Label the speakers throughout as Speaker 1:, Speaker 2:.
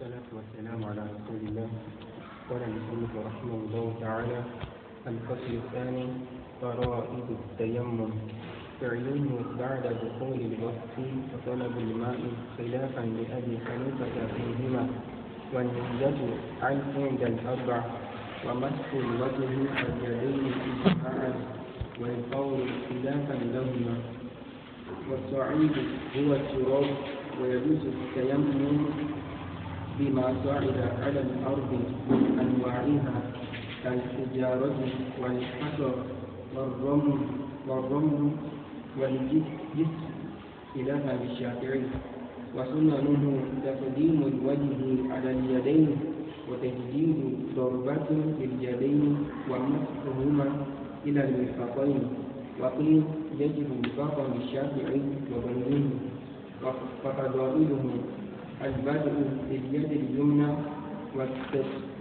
Speaker 1: والصلاة والسلام على رسول الله. قال المصنف رحمه الله تعالى الفصل الثاني فرائض التيمم. فعله بعد دخول الوقت وطلب الماء خلافا لأبي حنيفة فيهما والنية عند الأربع ومسح الوجه واليدين إجماعا والقول خلافا لهما. والصعيد هو التراب ويجوز التيمم بما صعد على الأرض من أنواعها كالحجارة والحجر والرمل والرمل والجس خلافا للشافعي وسننه تقديم الوجه على اليدين وتجديد ضربة في اليدين ومسحهما إلى المرفقين. وقيل يجب وفاقا للشافعي وغيره وفضائله البدء باليد اليمنى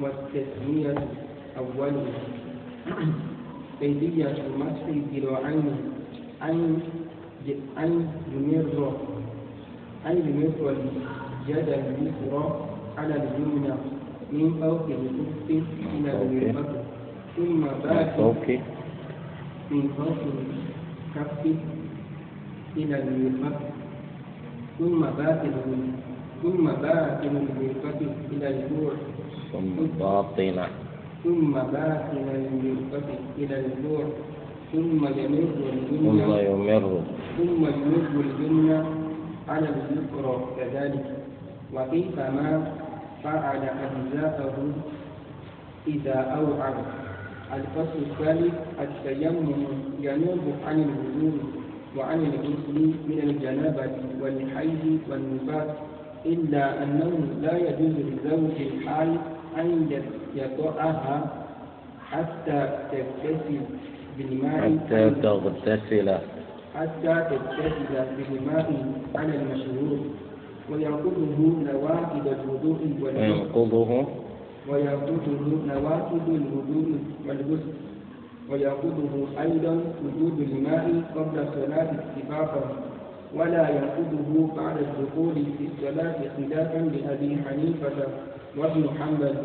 Speaker 1: والتسمية أوله. كيفية مسح الذراعين أن أن يمر أن يمر اليد اليسرى على اليمنى من فوق الكف إلى المرفق ثم بعد من فوق الكف إلى المرفق ثم باطن ثم باطن المرفق إلى الجوع.
Speaker 2: ثم باطن.
Speaker 1: ثم باطن المرفق إلى الجوع. ثم يمر
Speaker 2: ثم
Speaker 1: اليمنى
Speaker 2: يمر.
Speaker 1: ثم يمر اليمنى على اليسرى كذلك. وكيفما فعل أجزاءه إذا أوعى الفصل الثالث التيمم ينوب عن الوجود وعن الغسل من الجنابة والحيض والنفاس. إلا أنه لا يجوز لزوج الحال أن يطأها حتى تغتسل بالماء
Speaker 2: حتى تغتسل.
Speaker 1: حتى تغتسل بالماء على المشهور ويأخذه نواقض الوضوء
Speaker 2: وينقضه
Speaker 1: ويأخذه نواقض الوضوء والغسل. ويأخذه أيضا وجود الماء قبل الصلاة اتفاقا ولا يأخذه بعد الدخول في الصلاة خلافا لأبي حنيفة وابن حنبل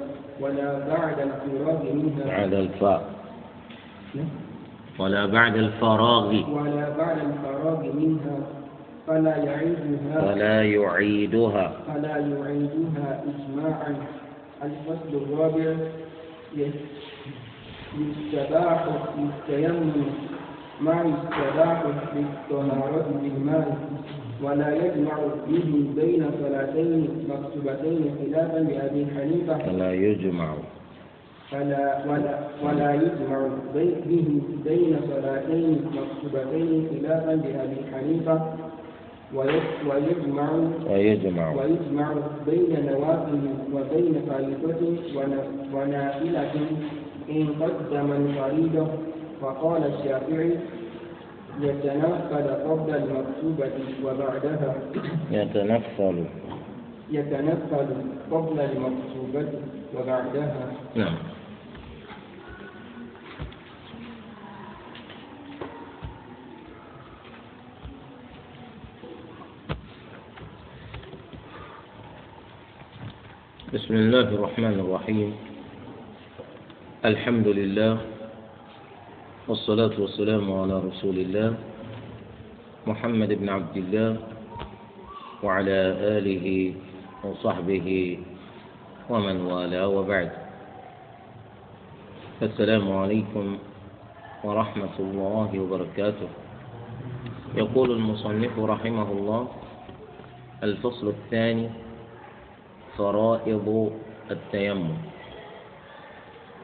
Speaker 1: ولا بعد الفراغ منها.
Speaker 2: بعد الفاء ولا بعد الفراغ.
Speaker 1: ولا بعد الفراغ منها فلا يعيدها.
Speaker 2: ولا يعيدها.
Speaker 1: فلا يعيدها إجماعا. الفصل الرابع يستباح للتيمم ما يستباح للطهارة بالماء ولا يجمع به بين صلاتين مكتوبتين خلافا لأبي حنيفة.
Speaker 2: فلا يجمع.
Speaker 1: فلا ولا ولا يجمع به بين صلاتين مكتوبتين خلافا لأبي حنيفة. ويج- ويجمع
Speaker 2: ويجمع.
Speaker 1: ويجمع بين نوافل وبين فريضة ون- ونافلة إن قدم الفريضة وقال الشافعي يتنفل قبل المكتوبة وبعدها.
Speaker 2: يتنفل.
Speaker 1: يتنفل قبل المكتوبة وبعدها.
Speaker 2: نعم. بسم الله الرحمن الرحيم. الحمد لله والصلاة والسلام على رسول الله محمد بن عبد الله وعلى آله وصحبه ومن والاه وبعد. السلام عليكم ورحمة الله وبركاته. يقول المصنف رحمه الله الفصل الثاني فرائض التيمم.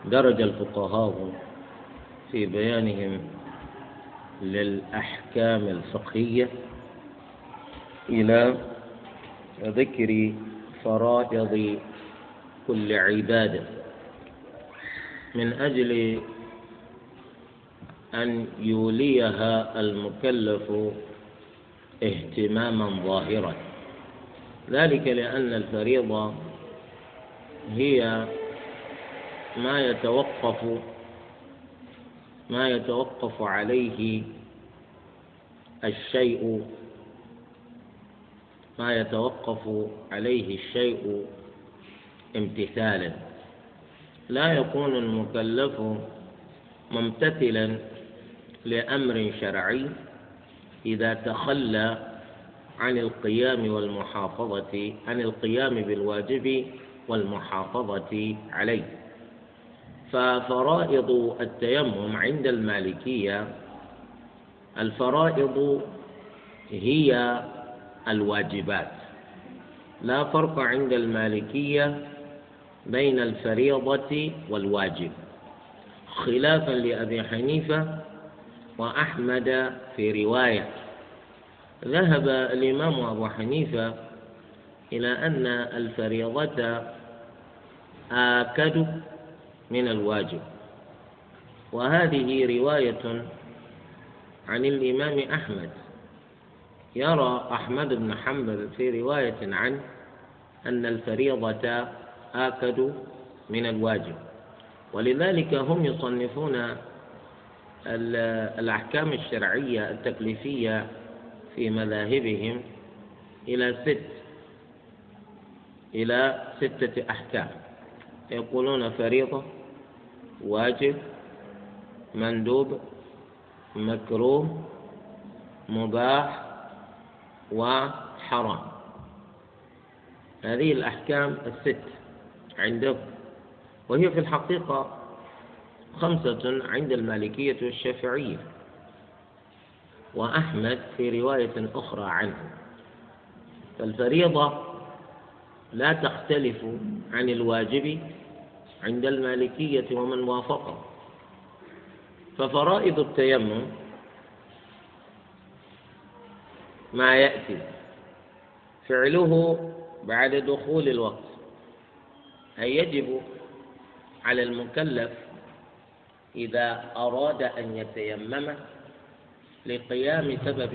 Speaker 2: درج الفقهاء في بيانهم للأحكام الفقهية إلى ذكر فرائض كل عبادة من أجل أن يوليها المكلف اهتماما ظاهرا. ذلك لأن الفريضة هي ما يتوقف ما يتوقف عليه الشيء ما يتوقف عليه الشيء امتثالا. لا يكون المكلف ممتثلا لأمر شرعي إذا تخلى عن القيام والمحافظة عن القيام بالواجب والمحافظة عليه. ففرائض التيمم عند المالكية الفرائض هي الواجبات. لا فرق عند المالكية بين الفريضة والواجب. خلافا لأبي حنيفة وأحمد في رواية. ذهب الإمام أبو حنيفة إلى أن الفريضة آكد من الواجب. وهذه رواية عن الإمام أحمد. يرى أحمد بن حنبل في رواية عنه أن الفريضة آكد من الواجب. ولذلك هم يصنفون الأحكام الشرعية التكليفية في مذاهبهم إلى ست إلى ستة أحكام. يقولون فريضة واجب مندوب مكروه مباح وحرام هذه الأحكام الست عندهم وهي في الحقيقة خمسة عند المالكية والشافعية وأحمد في رواية أخرى عنه. فالفريضة لا تختلف عن الواجب عند المالكية ومن وافقه. ففرائض التيمم ما يأتي. فعله بعد دخول الوقت. أي يجب على المكلف إذا أراد أن يتيمم لقيام سبب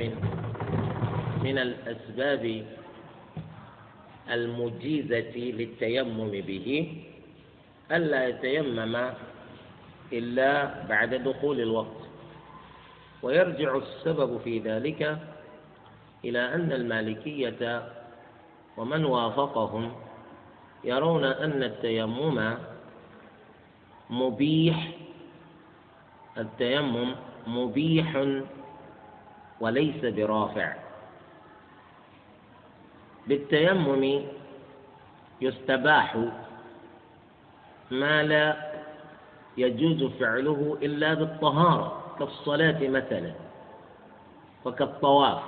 Speaker 2: من الأسباب المجيزة للتيمم به. ألا يتيمم إلا بعد دخول الوقت. ويرجع السبب في ذلك إلى أن المالكية ومن وافقهم يرون أن التيمم مبيح التيمم مبيح وليس برافع. بالتيمم يستباح ما لا يجوز فعله إلا بالطهارة كالصلاة مثلا وكالطواف.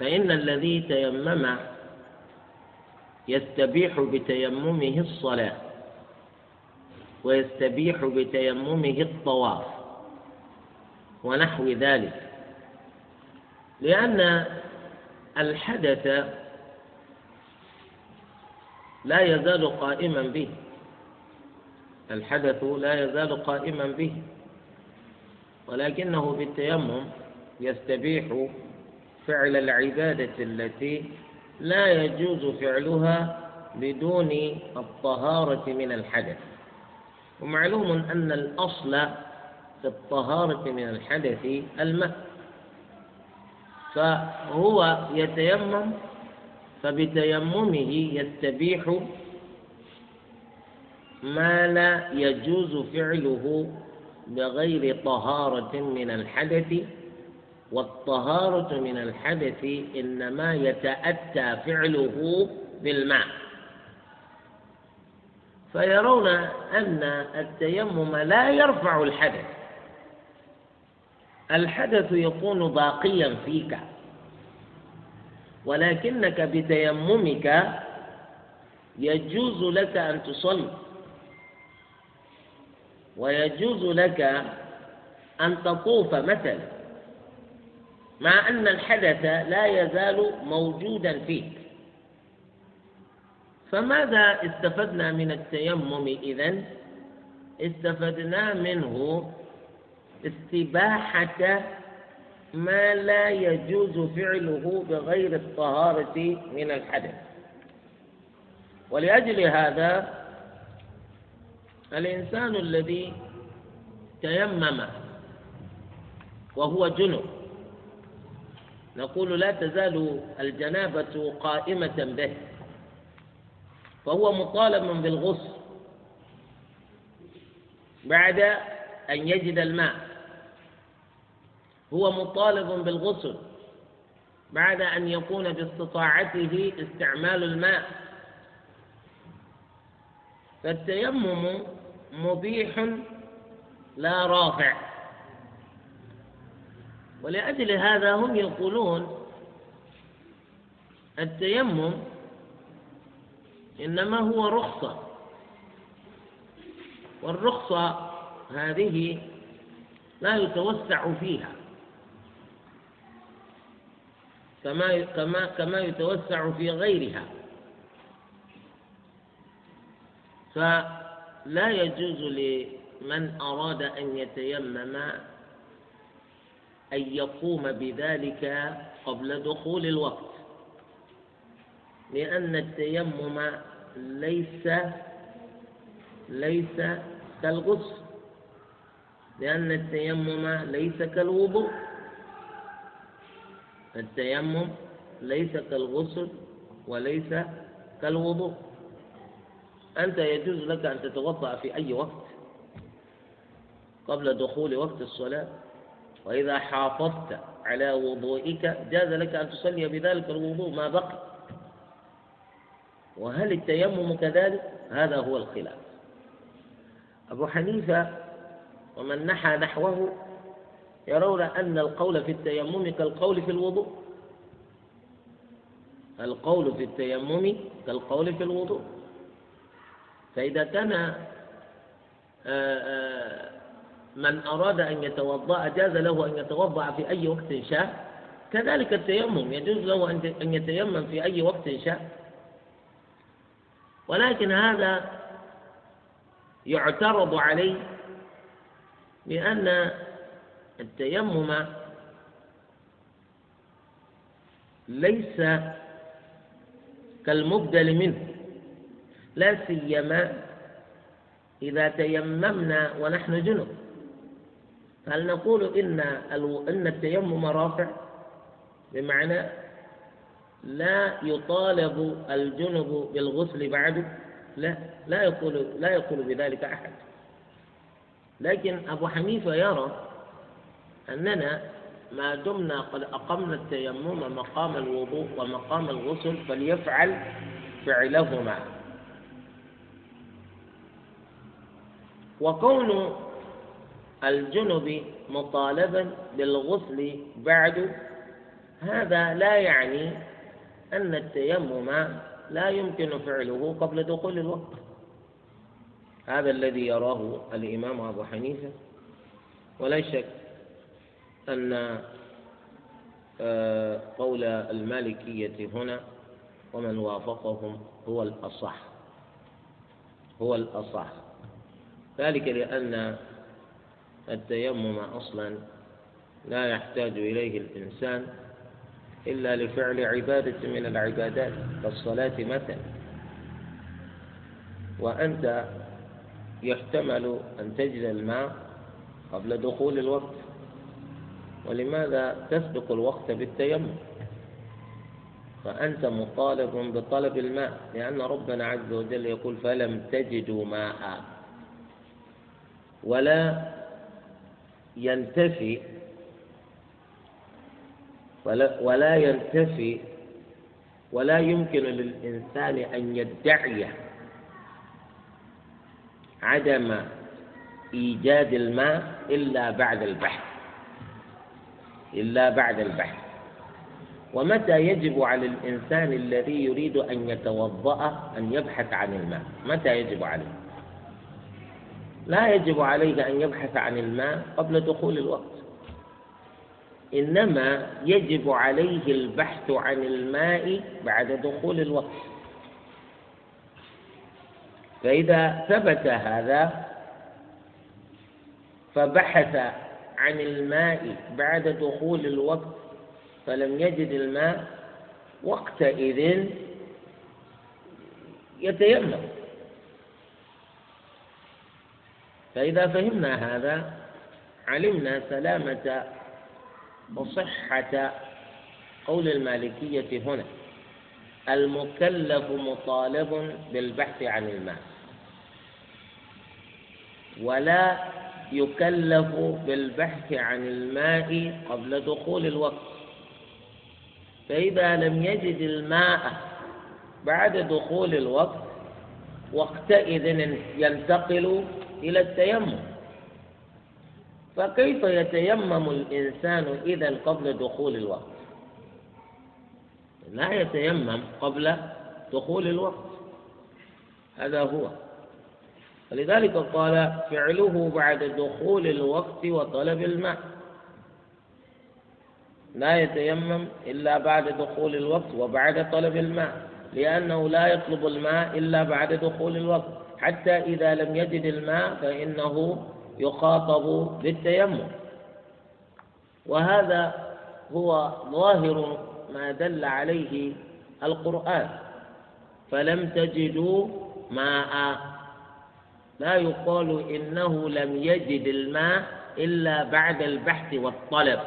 Speaker 2: فإن الذي تيمم يستبيح بتيممه الصلاة ويستبيح بتيممه الطواف ونحو ذلك. لأن الحدث لا يزال قائما به. الحدث لا يزال قائما به. ولكنه بالتيمم يستبيح فعل العبادة التي لا يجوز فعلها بدون الطهارة من الحدث. ومعلوم أن الأصل في الطهارة من الحدث الماء. فهو يتيمم فبتيممه يستبيح ما لا يجوز فعله بغير طهارة من الحدث والطهارة من الحدث إنما يتأتى فعله بالماء. فيرون أن التيمم لا يرفع الحدث. الحدث يكون باقيا فيك. ولكنك بتيممك يجوز لك أن تصلي ويجوز لك أن تطوف مثلا مع أن الحدث لا يزال موجودا فيك فماذا استفدنا من التيمم إذن؟ استفدنا منه استباحة ما لا يجوز فعله بغير الطهارة من الحدث. ولأجل هذا الإنسان الذي تيمم وهو جنب نقول لا تزال الجنابة قائمة به فهو مطالب بالغسل بعد أن يجد الماء. هو مطالب بالغسل بعد أن يكون باستطاعته استعمال الماء. فالتيمم مبيح لا رافع. ولأجل هذا هم يقولون التيمم إنما هو رخصة. والرخصة هذه لا يتوسع فيها. كما كما كما يتوسع في غيرها. فلا يجوز لمن أراد أن يتيمم أن يقوم بذلك قبل دخول الوقت. لأن التيمم ليس ليس كالغسل. لأن التيمم ليس كالوضوء. التيمم ليس كالغسل وليس كالوضوء. أنت يجوز لك أن تتوضأ في أي وقت قبل دخول وقت الصلاة وإذا حافظت على وضوئك جاز لك أن تصلي بذلك الوضوء ما بقي. وهل التيمم كذلك؟ هذا هو الخلاف. أبو حنيفة ومن نحى نحوه يرون أن القول في التيمم كالقول في الوضوء. القول في التيمم كالقول في الوضوء. فإذا كان آه، آه، من أراد أن يتوضأ جاز له أن يتوضأ في أي وقت شاء. كذلك التيمم يجوز له أن يتيمم في أي وقت شاء. ولكن هذا يعترض عليه بأن التيمم ليس كالمبدل منه لا سيما إذا تيممنا ونحن جنب. هل نقول إن إن التيمم رافع؟ بمعنى لا يطالب الجنب بالغسل بعد لا لا يقول لا يقول بذلك أحد. لكن أبو حنيفة يرى أننا ما دمنا قد أقمنا التيمم مقام الوضوء ومقام الغسل فليفعل فعلهما. وكون الجنب مطالبا بالغسل بعد هذا لا يعني أن التيمم لا يمكن فعله قبل دخول الوقت. هذا الذي يراه الإمام أبو حنيفة. ولا شك أن آه، قول المالكية هنا ومن وافقهم هو الأصح. هو الأصح. ذلك لأن التيمم أصلا لا يحتاج إليه الإنسان إلا لفعل عبادة من العبادات كالصلاة مثلا. وأنت يحتمل أن تجد الماء قبل دخول الوقت. ولماذا تسبق الوقت بالتيمم؟ فأنت مطالب بطلب الماء لأن ربنا عز وجل يقول فلم تجدوا ماء. ولا ينتفي ولا, ولا ينتفي ولا يمكن للإنسان أن يدعي عدم إيجاد الماء إلا بعد البحث. إلا بعد البحث. ومتى يجب على الإنسان الذي يريد أن يتوضأ أن يبحث عن الماء؟ متى يجب عليه؟ لا يجب عليه أن يبحث عن الماء قبل دخول الوقت. إنما يجب عليه البحث عن الماء بعد دخول الوقت. فإذا ثبت هذا فبحث عن الماء بعد دخول الوقت فلم يجد الماء وقتئذ يتيمم. فإذا فهمنا هذا علمنا سلامة وصحة قول المالكية هنا المكلف مطالب بالبحث عن الماء ولا يكلف بالبحث عن الماء قبل دخول الوقت. فإذا لم يجد الماء بعد دخول الوقت وقتئذ ينتقل إلى التيمم. فكيف يتيمم الإنسان إذا قبل دخول الوقت؟ لا يتيمم قبل دخول الوقت. هذا هو. ولذلك قال فعله بعد دخول الوقت وطلب الماء. لا يتيمم إلا بعد دخول الوقت وبعد طلب الماء لأنه لا يطلب الماء إلا بعد دخول الوقت. حتى إذا لم يجد الماء فإنه يخاطب بالتيمم. وهذا هو ظاهر ما دل عليه القرآن. فلم تجدوا ماء. لا يقال إنه لم يجد الماء إلا بعد البحث والطلب.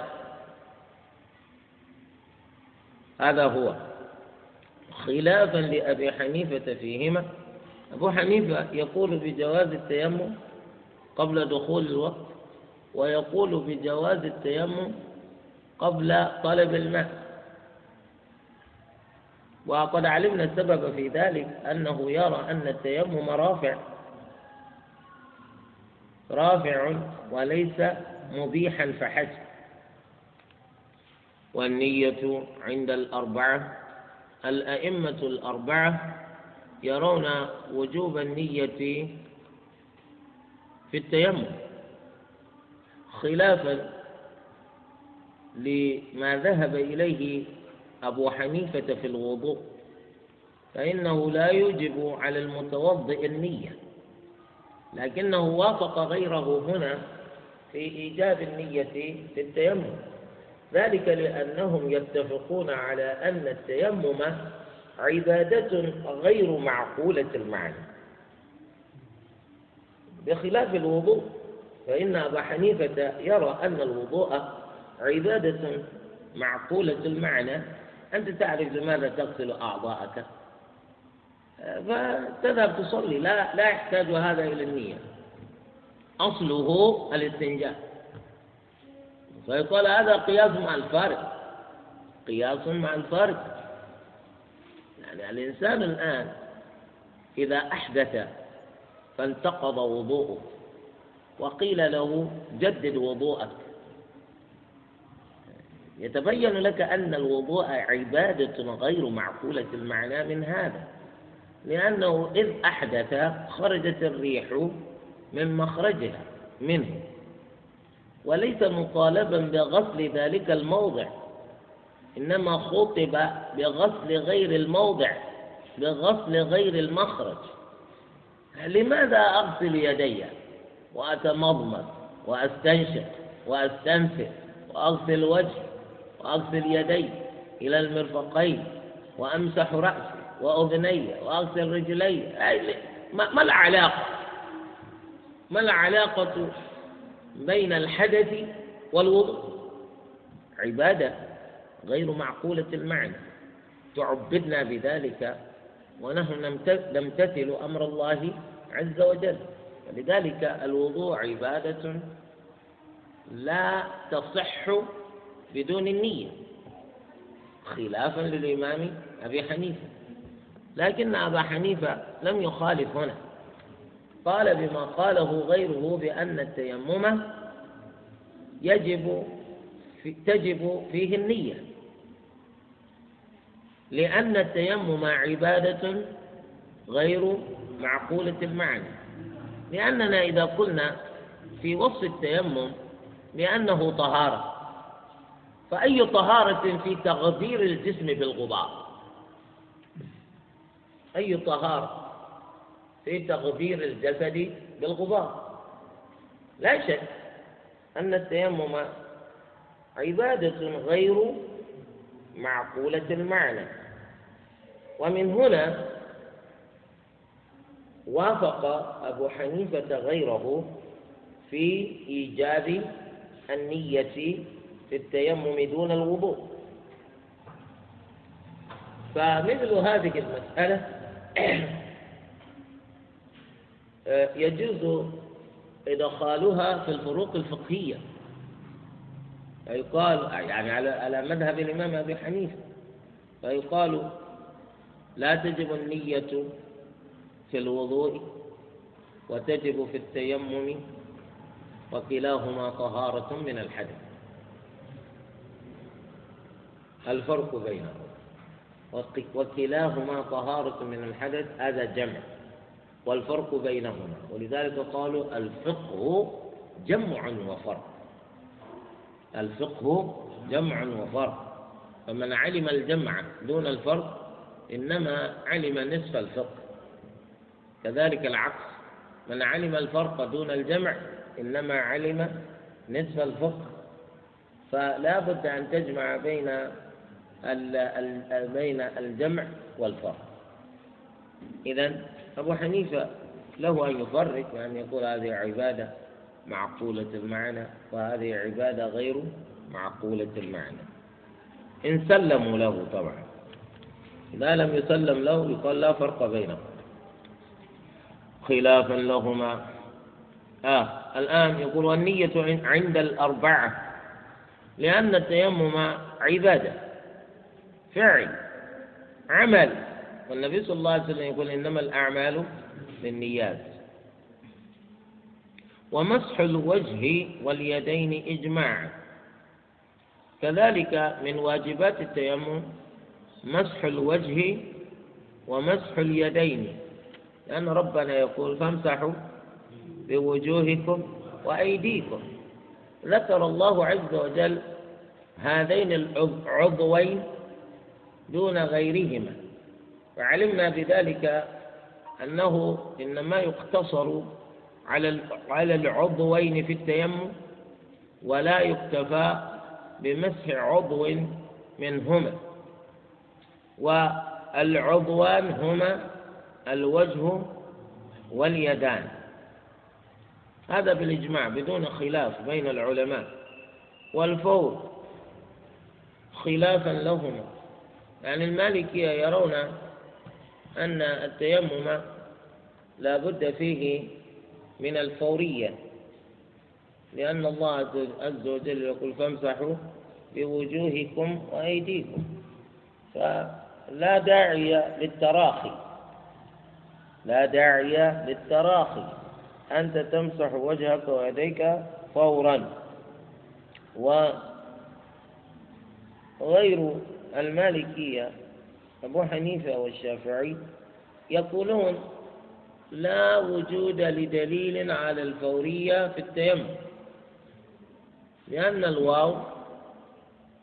Speaker 2: هذا هو. خلافا لأبي حنيفة فيهما. أبو حنيفة يقول بجواز التيمم قبل دخول الوقت ويقول بجواز التيمم قبل طلب الماء. وقد علمنا السبب في ذلك أنه يرى أن التيمم رافع. رافع وليس مبيحا فحسب. والنية عند الأربعة الأئمة الأربعة يرون وجوب النية في التيمم خلافا لما ذهب إليه أبو حنيفة في الوضوء فإنه لا يجب على المتوضئ النية. لكنه وافق غيره هنا في إيجاب النية في التيمم. ذلك لأنهم يتفقون على أن التيمم عبادة غير معقولة المعنى. بخلاف الوضوء فإن أبا حنيفة يرى أن الوضوء عبادة معقولة المعنى. أنت تعرف لماذا تغسل أعضاءك؟ فتذهب تصلي. لا لا يحتاج هذا إلى النية. أصله الاستنجاء. فيقول هذا قياس مع الفارق قياس مع الفارق يعني الإنسان الآن إذا أحدث فانتقض وضوءه وقيل له جدد وضوءك. يتبين لك أن الوضوء عبادة غير معقولة المعنى من هذا. لأنه إذ أحدث خرجت الريح من مخرجها منه. وليس مطالبا بغسل ذلك الموضع إنما خطب بغسل غير الموضع بغسل غير المخرج. لماذا أغسل يدي؟ وأتمضمض وأستنشق وأستنفر وأغسل وجهي وأغسل يدي إلى المرفقين وأمسح رأسي. وأذني وأغسل رجلي. ما العلاقة؟ ما العلاقة بين الحدث والوضوء؟ عبادة غير معقولة المعنى. تعبدنا بذلك ونحن نمتثل أمر الله عز وجل. ولذلك الوضوء عبادة لا تصح بدون النية. خلافا للإمام أبي حنيفة. لكن أبا حنيفة لم يخالف هنا. قال بما قاله غيره بأن التيمم يجب في تجب فيه النية. لأن التيمم عبادة غير معقولة المعنى. لأننا إذا قلنا في وصف التيمم بأنه طهارة فأي طهارة في تغذير الجسم بالغبار؟ أي طهارة في تغذير الجسد بالغبار. لا شك أن التيمم عبادة غير معقولة المعنى. ومن هنا وافق أبو حنيفة غيره في إيجاب النية في التيمم دون الوضوء. فمثل هذه المسألة يجوز إدخالها في الفروق الفقهية. فيقال يعني على على مذهب الإمام أبي حنيفة فيقال لا تجب النية في الوضوء وتجب في التيمم وكلاهما طهارة من الحدث. الفرق بينهما وكلاهما طهارة من الحدث هذا جمع. والفرق بينهما. ولذلك قالوا الفقه جمع وفرق. الفقه جمع وفرق. فمن علم الجمع دون الفرق إنما علم نصف الفقه. كذلك العكس. من علم الفرق دون الجمع إنما علم نصف الفقه. فلا بد أن تجمع بين بين الجمع والفرق إذا أبو حنيفة له أن يفرق وأن يقول هذه عبادة معقولة المعنى وهذه عبادة غير معقولة المعنى إن سلموا له طبعا. إذا لم يسلم له يقال لا فرق بينهم. خلافا لهما. آه الآن يقول والنية عند الأربعة لأن التيمم عبادة. فعل عمل. والنبي صلى الله عليه وسلم يقول إنما الأعمال بالنيات. ومسح الوجه واليدين إجماعا كذلك من واجبات التيمم مسح الوجه ومسح اليدين. لأن ربنا يقول فامسحوا بوجوهكم وأيديكم. ذكر الله عز وجل هذين العضوين دون غيرهما. وعلمنا بذلك أنه إنما يقتصر على على العضوين في التيمم ولا يكتفى بمسح عضو منهما. والعضوان هما الوجه واليدان. هذا بالإجماع بدون خلاف بين العلماء. والفور خلافا لهما. يعني المالكية يرون أن التيمم لا بد فيه من الفورية لأن الله عز وجل يقول فامسحوا بوجوهكم وأيديكم. فلا داعي للتراخي لا داعي للتراخي. أنت تمسح وجهك ويديك فورا وغير المالكية أبو حنيفة والشافعي يقولون لا وجود لدليل على الفورية في التيمم لأن الواو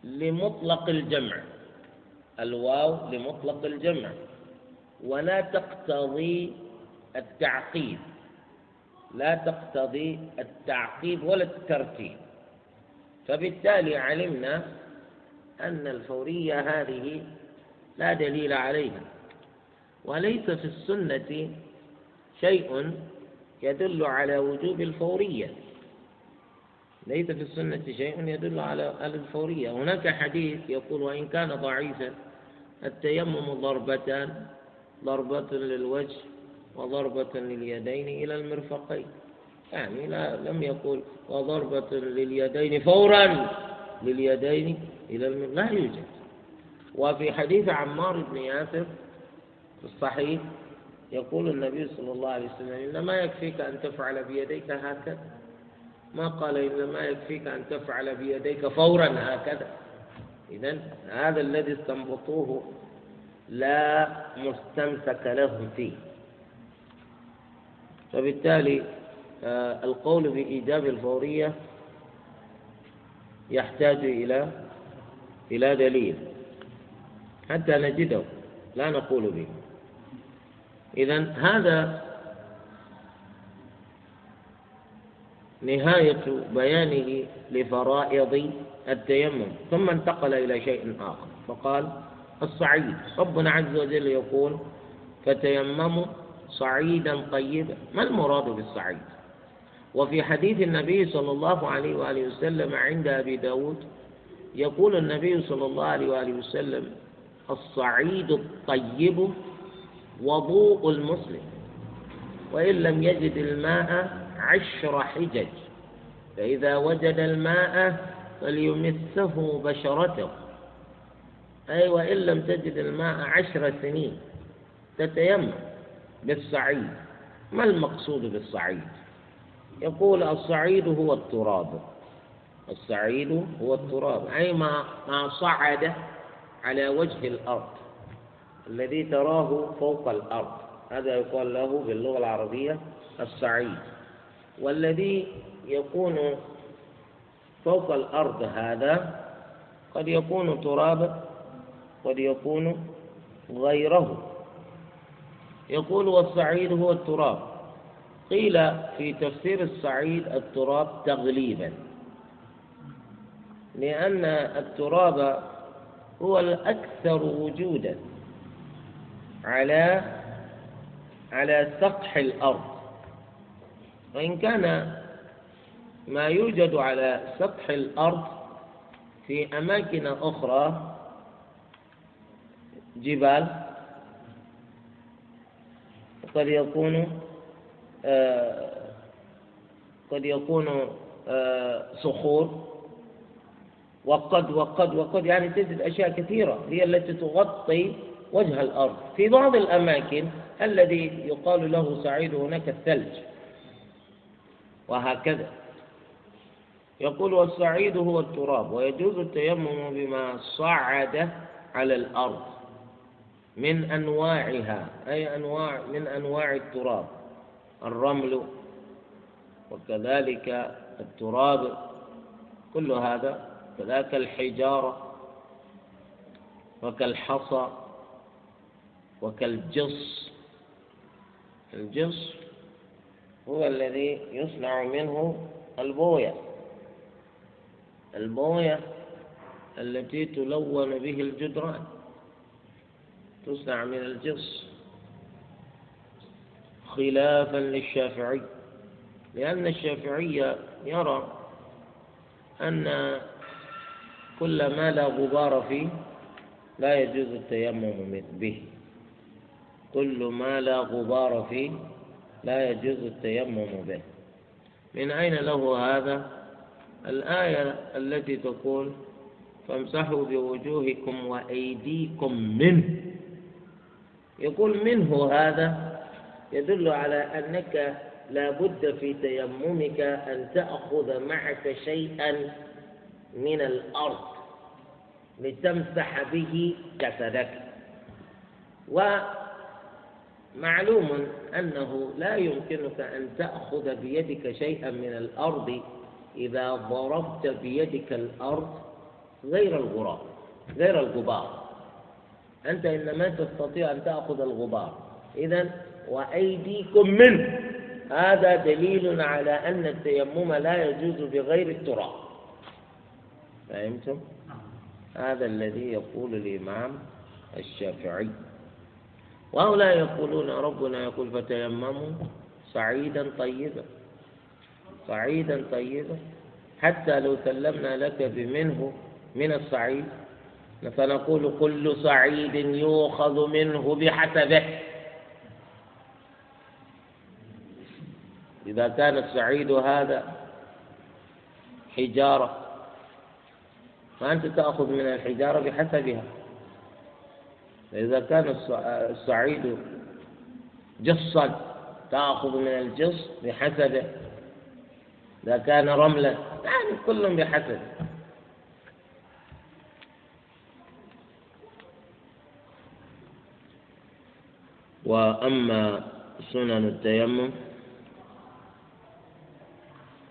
Speaker 2: لمطلق الجمع الواو لمطلق الجمع ولا تقتضي التعقيد لا تقتضي التعقيب ولا الترتيب فبالتالي علمنا أن الفورية هذه لا دليل عليها وليس في السنة شيء يدل على وجوب الفورية. ليس في السنة شيء يدل على الفورية. هناك حديث يقول وإن كان ضعيفا التيمم ضربتان ضربة للوجه وضربة لليدين إلى المرفقين. يعني لا لم يقل وضربة لليدين فورا. لليدين إلى المرفقين لا يوجد. وفي حديث عمار بن ياسر في الصحيح يقول النبي صلى الله عليه وسلم إنما يكفيك أن تفعل بيديك هكذا. ما قال إنما يكفيك أن تفعل بيديك فورا هكذا. إذا هذا الذي استنبطوه لا مستمسك لهم فيه. فبالتالي آه، القول بإيجاب الفورية يحتاج إلى إلى دليل. حتى نجده لا نقول به. إذا هذا نهاية بيانه لفرائض التيمم. ثم انتقل إلى شيء آخر. فقال الصعيد. ربنا عز وجل يقول فتيمموا صعيدا طيبا. ما المراد بالصعيد؟ وفي حديث النبي صلى الله عليه وآله وسلم عند أبي داود يقول النبي صلى الله عليه وآله وسلم الصعيد الطيب وضوء المسلم وإن لم يجد الماء عشر حجج فإذا وجد الماء فليمسه بشرته. أي وإن لم تجد الماء عشر سنين تتيمم بالصعيد. ما المقصود بالصعيد؟ يقول الصعيد هو التراب. الصعيد هو التراب. أي ما ما صعد على وجه الأرض. الذي تراه فوق الأرض. هذا يقال له باللغة العربية الصعيد. والذي يكون فوق الأرض هذا قد يكون ترابا قد يكون غيره. يقول والصعيد هو التراب. قيل في تفسير الصعيد التراب تغليبا لأن التراب هو الأكثر وجودا على على سطح الأرض. وإن كان ما يوجد على سطح الأرض في أماكن أخرى جبال قد يكون قد يكون آه صخور. وقد وقد وقد يعني تجد أشياء كثيرة هي التي تغطي وجه الأرض. في بعض الأماكن الذي يقال له سعيد هناك الثلج. وهكذا. يقول والسعيد هو التراب ويجوز التيمم بما صعد على الأرض من أنواعها أي أنواع من أنواع التراب. الرمل وكذلك التراب كل هذا كذلك الحجارة وكالحصى وكالجص. الجص هو الذي يصنع منه البوية. البوية التي تلون به الجدران. تصنع من الجص. خلافا للشافعي لأن الشافعي يرى أن كل ما لا غبار فيه لا يجوز التيمم به. كل ما لا غبار فيه لا يجوز التيمم به. من أين له هذا؟ الآية التي تقول فامسحوا بوجوهكم وأيديكم منه. يقول منه هذا؟ يدل على أنك لا بد في تيممك أن تأخذ معك شيئا من الأرض لتمسح به جسدك. ومعلوم أنه لا يمكنك أن تأخذ بيدك شيئا من الأرض إذا ضربت بيدك الأرض غير الغراب غير الغبار. أنت إنما تستطيع أن تأخذ الغبار. إذا وأيديكم منه هذا دليل على أن التيمم لا يجوز بغير التراب. فهمتم؟ هذا الذي يقول الإمام الشافعي. وهؤلاء يقولون ربنا يقول فتيمموا صعيدا طيبا. صعيدا طيبا. حتى لو سلمنا لك بمنه من الصعيد فنقول كل صعيد يؤخذ منه بحسبه. إذا كان الصعيد هذا حجارة فأنت تأخذ من الحجارة بحسبها. إذا كان الصعيد جصا تأخذ من الجص بحسبه. إذا كان رملا يعني كل بحسب وأما سنن التيمم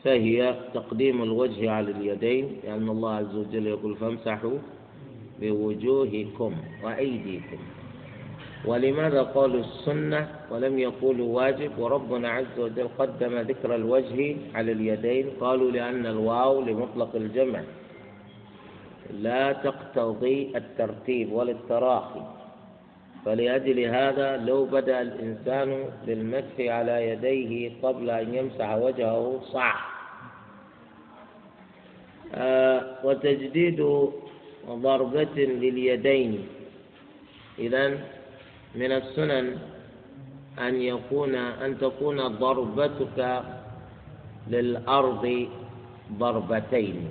Speaker 2: فهي تقديم الوجه على اليدين لأن الله عز وجل يقول فامسحوا بوجوهكم وأيديكم. ولماذا قالوا السنة ولم يقولوا واجب؟ وربنا عز وجل قدم ذكر الوجه على اليدين. قالوا لأن الواو لمطلق الجمع لا تقتضي الترتيب ولا التراخي فلأجل هذا لو بدأ الإنسان بالمسح على يديه قبل أن يمسح وجهه صح وتجديد ضربة لليدين. إذا من السنن أن يكون أن تكون ضربتك للأرض ضربتين.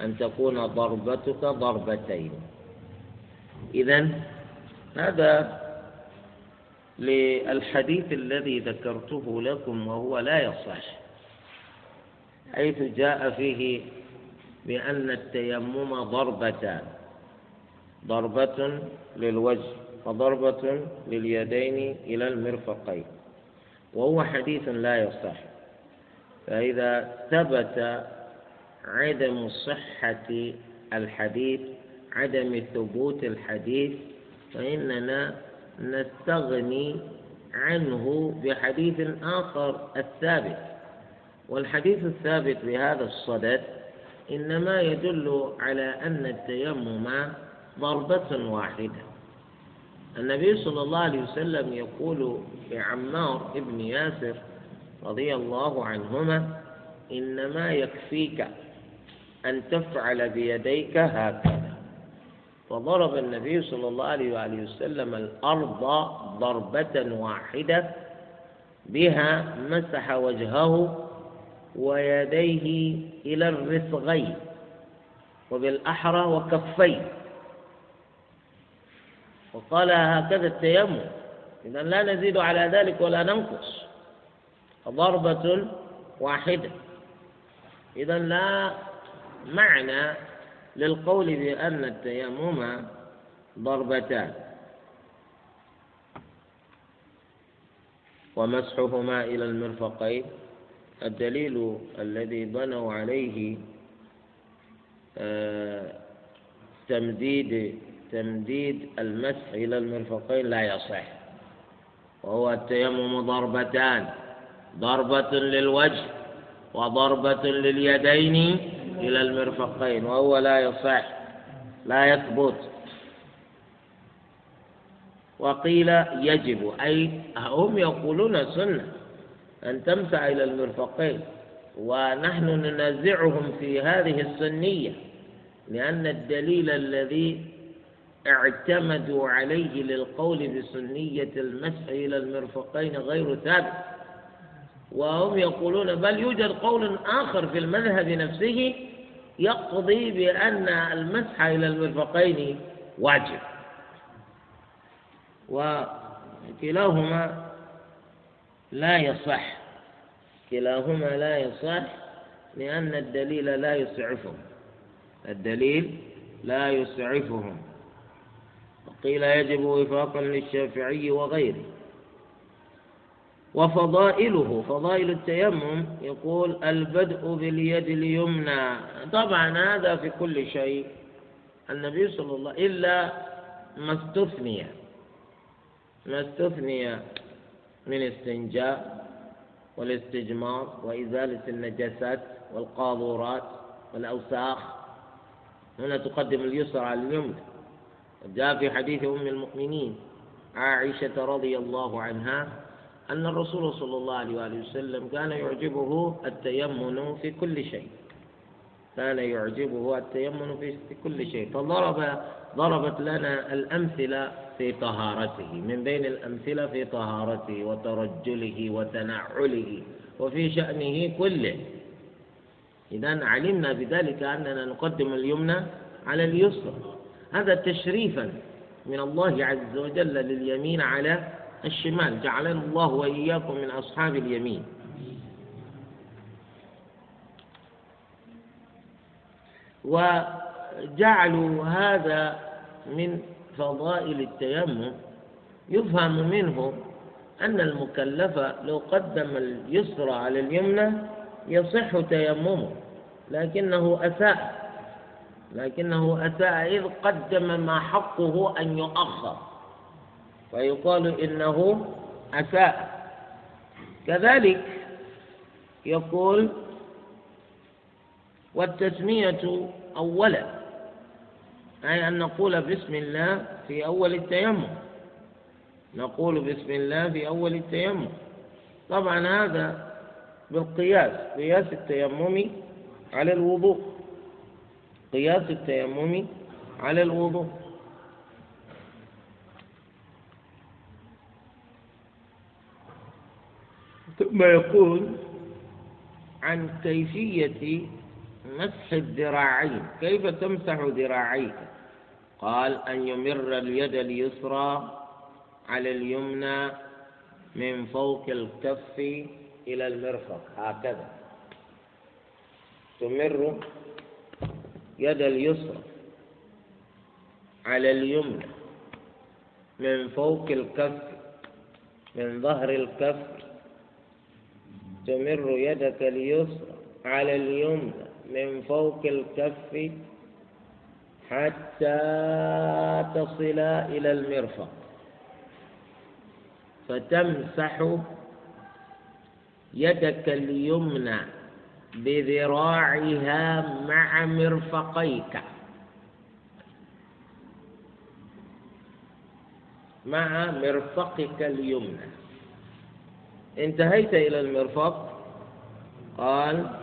Speaker 2: أن تكون ضربتك ضربتين. إذا هذا للحديث الذي ذكرته لكم وهو لا يصح. حيث جاء فيه بأن التيمم ضربتان ضربة للوجه وضربة لليدين إلى المرفقين وهو حديث لا يصح. فإذا ثبت عدم صحة الحديث عدم ثبوت الحديث فإننا نستغني عنه بحديث آخر الثابت. والحديث الثابت بهذا الصدد إنما يدل على أن التيمم ضربة واحدة. النبي صلى الله عليه وسلم يقول لعمار بن ياسر رضي الله عنهما إنما يكفيك أن تفعل بيديك هكذا. فضرب النبي صلى الله عليه وآله وسلم الأرض ضربة واحدة بها مسح وجهه ويديه إلى الرسغين وبالأحرى وكفيه. وقال هكذا التيمم. إذا لا نزيد على ذلك ولا ننقص. ضربة واحدة. إذا لا معنى للقول بأن التيمم ضربتان. ومسحهما إلى المرفقين. الدليل الذي بنوا عليه آه، تمديد تمديد المسح إلى المرفقين لا يصح. وهو التيمم ضربتان ضربة للوجه وضربة لليدين إلى المرفقين وهو لا يصح لا يثبت. وقيل يجب أي هم يقولون سنة. أن تمسح إلى المرفقين. ونحن ننازعهم في هذه السنية لأن الدليل الذي اعتمدوا عليه للقول بسنية المسح إلى المرفقين غير ثابت. وهم يقولون بل يوجد قول آخر في المذهب نفسه يقضي بأن المسح إلى المرفقين واجب. وكلاهما لا يصح. كلاهما لا يصح لأن الدليل لا يسعفهم. الدليل لا يسعفهم. وقيل يجب وفاقا للشافعي وغيره. وفضائله فضائل التيمم يقول البدء باليد اليمنى. طبعا هذا في كل شيء. النبي صلى الله إلا ما استثني ما استثني. من استنجاء والاستجمار وإزالة النجاسات والقاذورات والأوساخ. هنا تقدم اليسرى على اليمنى جاء في حديث أم المؤمنين عائشة رضي الله عنها أن الرسول صلى الله عليه وآله وسلم كان يعجبه التيمن في كل شيء. كان يعجبه التيمن في كل شيء. فضرب ضربت لنا الأمثلة في طهارته من بين الأمثلة في طهارته وترجله وتنعله وفي شأنه كله. إذا علمنا بذلك أننا نقدم اليمنى على اليسرى. هذا تشريفا من الله عز وجل لليمين على الشمال جعلنا الله وإياكم من أصحاب اليمين. وجعلوا هذا من فضائل التيمم. يفهم منه أن المكلف لو قدم اليسرى على اليمنى يصح تيممه لكنه أساء لكنه أساء إذ قدم ما حقه أن يؤخر. فيقال إنه أساء. كذلك يقول والتسمية أولا. أي أن نقول بسم الله في أول التيمم. نقول بسم الله في أول التيمم. طبعا هذا بالقياس قياس التيمم على الوضوء. قياس التيمم على الوضوء. ثم يقول عن كيفية مسح الذراعين. كيف تمسح ذراعيك؟ قال أن يمر اليد اليسرى على اليمنى من فوق الكف إلى المرفق. هكذا. تمر يد اليسرى على اليمنى من فوق الكف من ظهر الكف. تمر يدك اليسرى على اليمنى من فوق الكف حتى تصل إلى المرفق. فتمسح يدك اليمنى بذراعها مع مرفقيك. مع مرفقك اليمنى. انتهيت إلى المرفق؟ قال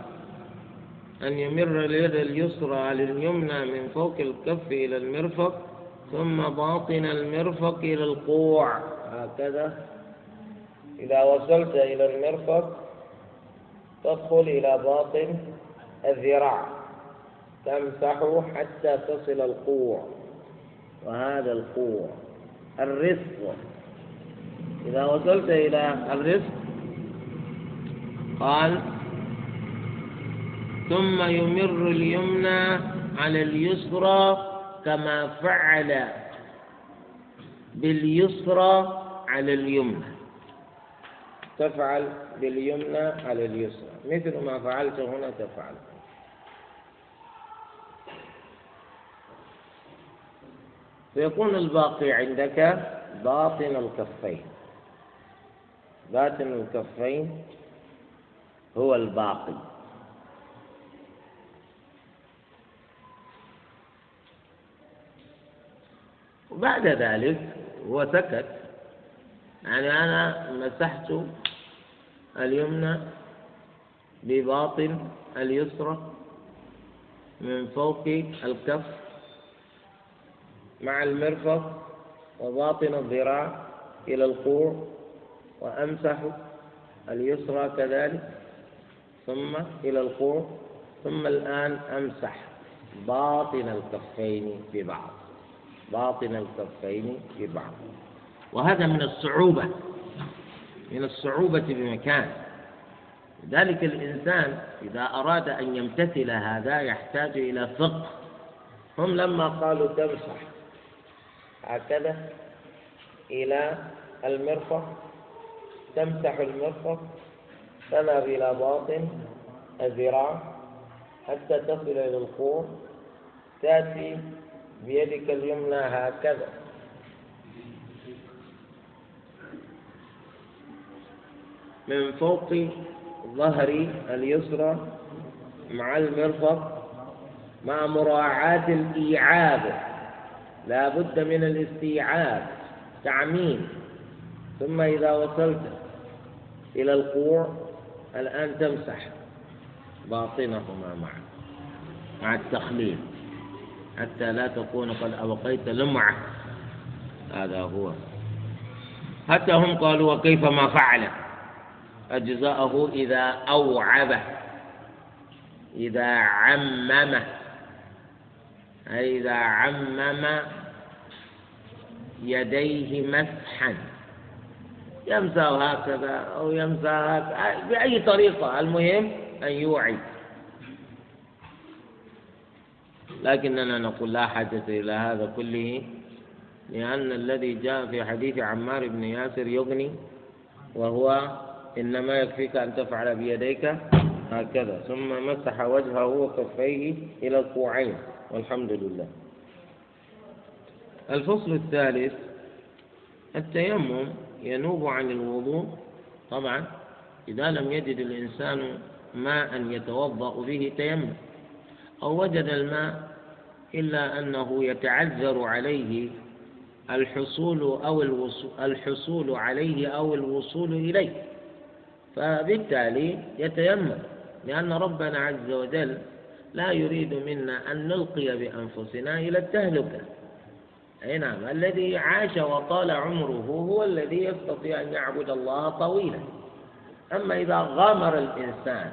Speaker 2: أن يمر اليد اليسرى على اليمنى من فوق الكف إلى المرفق ثم باطن المرفق إلى القوع. هكذا. إذا وصلت إلى المرفق تدخل إلى باطن الذراع. تمسحه حتى تصل القوع. وهذا القوع. الرزق. إذا وصلت إلى الرزق قال ثم يمر اليمنى على اليسرى كما فعل باليسرى على اليمنى. تفعل باليمنى على اليسرى. مثل ما فعلت هنا تفعل. فيكون الباقي عندك باطن الكفين. باطن الكفين هو الباقي. وبعد ذلك هو سكت. يعني أنا مسحت اليمنى بباطن اليسرى من فوق الكف مع المرفق وباطن الذراع إلى القوع وأمسح اليسرى كذلك ثم إلى القوع ثم الآن أمسح باطن الكفين ببعض. باطن الكفين ببعض وهذا من الصعوبة من الصعوبة بمكان. لذلك الإنسان إذا أراد أن يمتثل هذا يحتاج إلى فقه. هم لما قالوا تمسح هكذا إلى المرفق تمسح المرفق تذهب إلى باطن الذراع حتى تصل إلى الخور تأتي بيدك اليمنى هكذا. من فوق ظهري اليسرى مع المرفق مع مراعاة الإيعاب. لا بد من الاستيعاب تعميم. ثم إذا وصلت إلى القوع الآن تمسح باطنهما معا مع التخليل حتى لا تكون قد أبقيت لمعة. هذا هو. حتى هم قالوا وكيف ما فعل؟ أجزاءه إذا أوعب إذا عمم. أي إذا عمم يديه مسحا. يمسح هكذا أو يمسح هكذا بأي طريقة؟ المهم أن يوعي. لكننا نقول لا حاجة إلى هذا كله لأن الذي جاء في حديث عمار بن ياسر يغني وهو إنما يكفيك أن تفعل بيديك هكذا ثم مسح وجهه وكفيه إلى الكوعين والحمد لله. الفصل الثالث التيمم ينوب عن الوضوء. طبعا إذا لم يجد الإنسان ماء يتوضأ به تيمم أو وجد الماء إلا أنه يتعذر عليه الحصول أو الوصول الحصول عليه أو الوصول إليه. فبالتالي يتيمم لأن ربنا عز وجل لا يريد منا أن نلقي بأنفسنا إلى التهلكة. أي نعم الذي عاش وطال عمره هو الذي يستطيع أن يعبد الله طويلا. أما إذا غامر الإنسان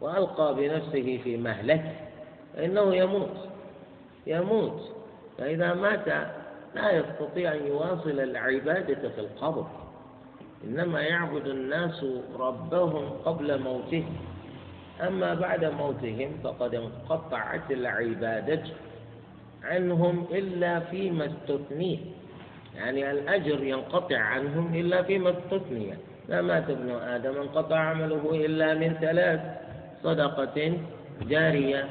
Speaker 2: وألقى بنفسه في مهلكة فإنه يموت. يموت. فإذا مات لا يستطيع أن يواصل العبادة في القبر. إنما يعبد الناس ربهم قبل موتهم أما بعد موتهم فقد انقطعت العبادة عنهم إلا فيما استثني. يعني الأجر ينقطع عنهم إلا فيما استثني. لا مات ابن آدم انقطع عمله إلا من ثلاث صدقة جارية.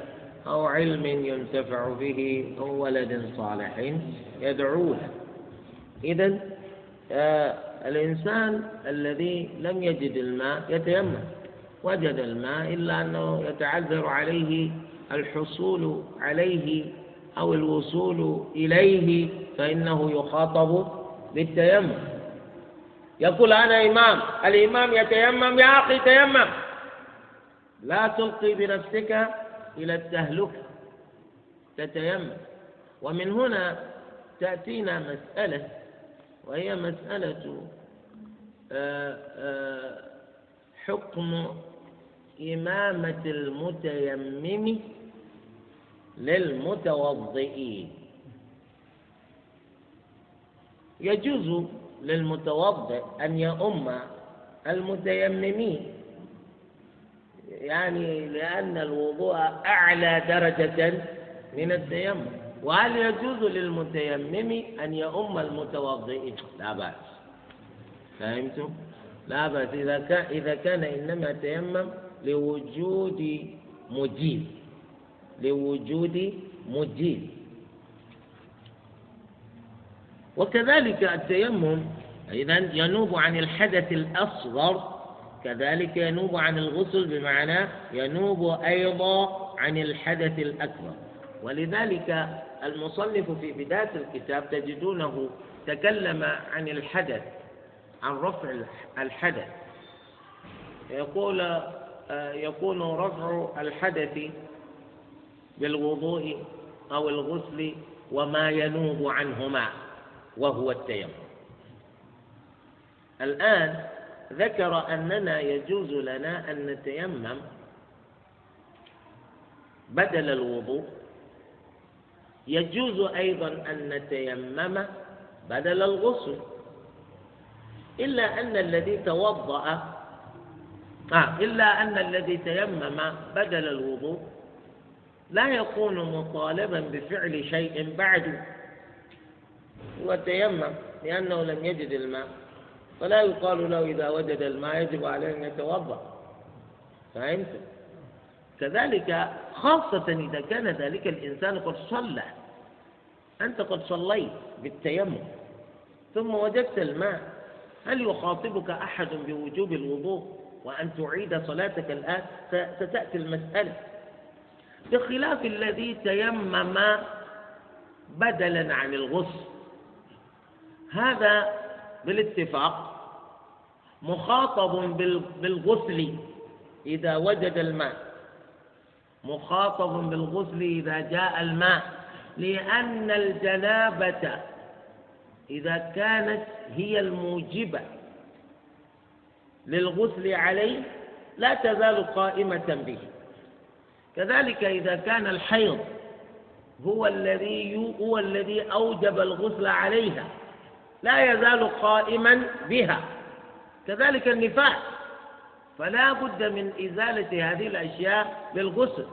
Speaker 2: أو علم ينتفع به أو ولد صالح يدعو له إذا آه الإنسان الذي لم يجد الماء يتيمم. وجد الماء إلا أنه يتعذر عليه الحصول عليه أو الوصول إليه فإنه يخاطب بالتيمم. يقول أنا إمام الإمام يتيمم يا أخي تيمم. لا تلقي بنفسك إلى التهلكة تتيمم. ومن هنا تأتينا مسألة وهي مسألة آه، آه، حكم إمامة المتيمم للمتوضئين. يجوز للمتوضئ أن يؤم المتيممين. يعني لأن الوضوء أعلى درجة من التيمم. وهل يجوز للمتيمم أن يؤم المتوضئين؟ لا بأس. فهمتم؟ لا بأس. إذا كان إذا كان إنما تيمم لوجود مجيب. لوجود مجيب. وكذلك التيمم إذا ينوب عن الحدث الأصغر كذلك ينوب عن الغسل بمعنى ينوب أيضا عن الحدث الأكبر. ولذلك المصنف في بداية الكتاب تجدونه تكلم عن الحدث عن رفع الحدث. يقول يكون رفع الحدث بالوضوء أو الغسل وما ينوب عنهما وهو التيمم. الآن ذكر أننا يجوز لنا أن نتيمم بدل الوضوء. يجوز أيضا أن نتيمم بدل الغسل. إلا أن الذي توضأ آه إلا أن الذي تيمم بدل الوضوء لا يكون مطالبا بفعل شيء بعد. هو تيمم لأنه لم يجد الماء. فلا يقال له إذا وجد الماء يجب عليه أن يتوضأ. فهمت؟ كذلك خاصة إذا كان ذلك الإنسان قد صلى. أنت قد صليت بالتيمم ثم وجدت الماء هل يخاطبك أحد بوجوب الوضوء وأن تعيد صلاتك الآن؟ ستأتي المسألة. بخلاف الذي تيمم بدلا عن الغسل هذا بالاتفاق مخاطب بالغسل إذا وجد الماء. مخاطب بالغسل إذا جاء الماء. لأن الجنابة إذا كانت هي الموجبة للغسل عليه لا تزال قائمة به. كذلك إذا كان الحيض هو الذي هو الذي أوجب الغسل عليها. لا يزال قائما بها. كذلك النفاس فلا بد من إزالة هذه الأشياء بالغسل.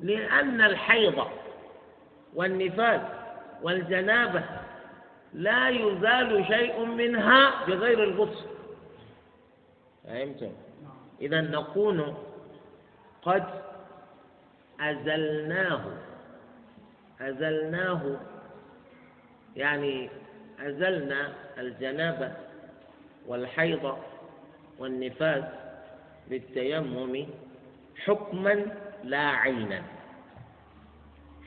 Speaker 2: لأن الحيض والنفاس والجنابة لا يزال شيء منها بغير الغسل. فهمتم؟ إذا نكون قد أزلناه. أزلناه يعني أزلنا الجنابة والحيض والنفاس بالتيمم حكما لا عينا.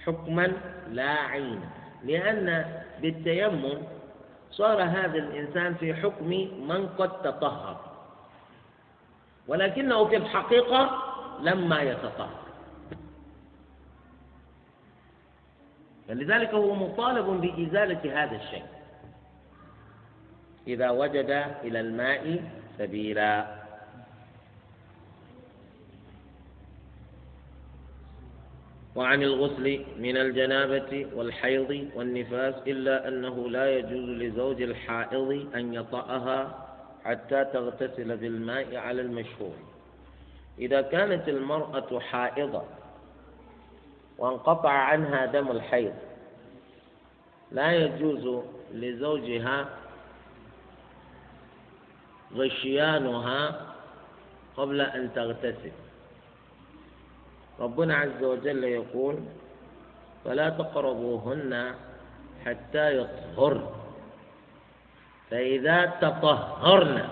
Speaker 2: حكما لا عينا. لأن بالتيمم صار هذا الإنسان في حكم من قد تطهر. ولكنه في الحقيقة لما يتطهر. فلذلك هو مطالب بإزالة هذا الشيء. إذا وجد إلى الماء سبيلا. وعن الغسل من الجنابة والحيض والنفاس إلا أنه لا يجوز لزوج الحائض أن يطأها حتى تغتسل بالماء على المشهور. إذا كانت المرأة حائضة وانقطع عنها دم الحيض لا يجوز لزوجها غشيانها قبل أن تغتسل. ربنا عز وجل يقول فلا تقربوهن حتى يطهرن فإذا تطهرن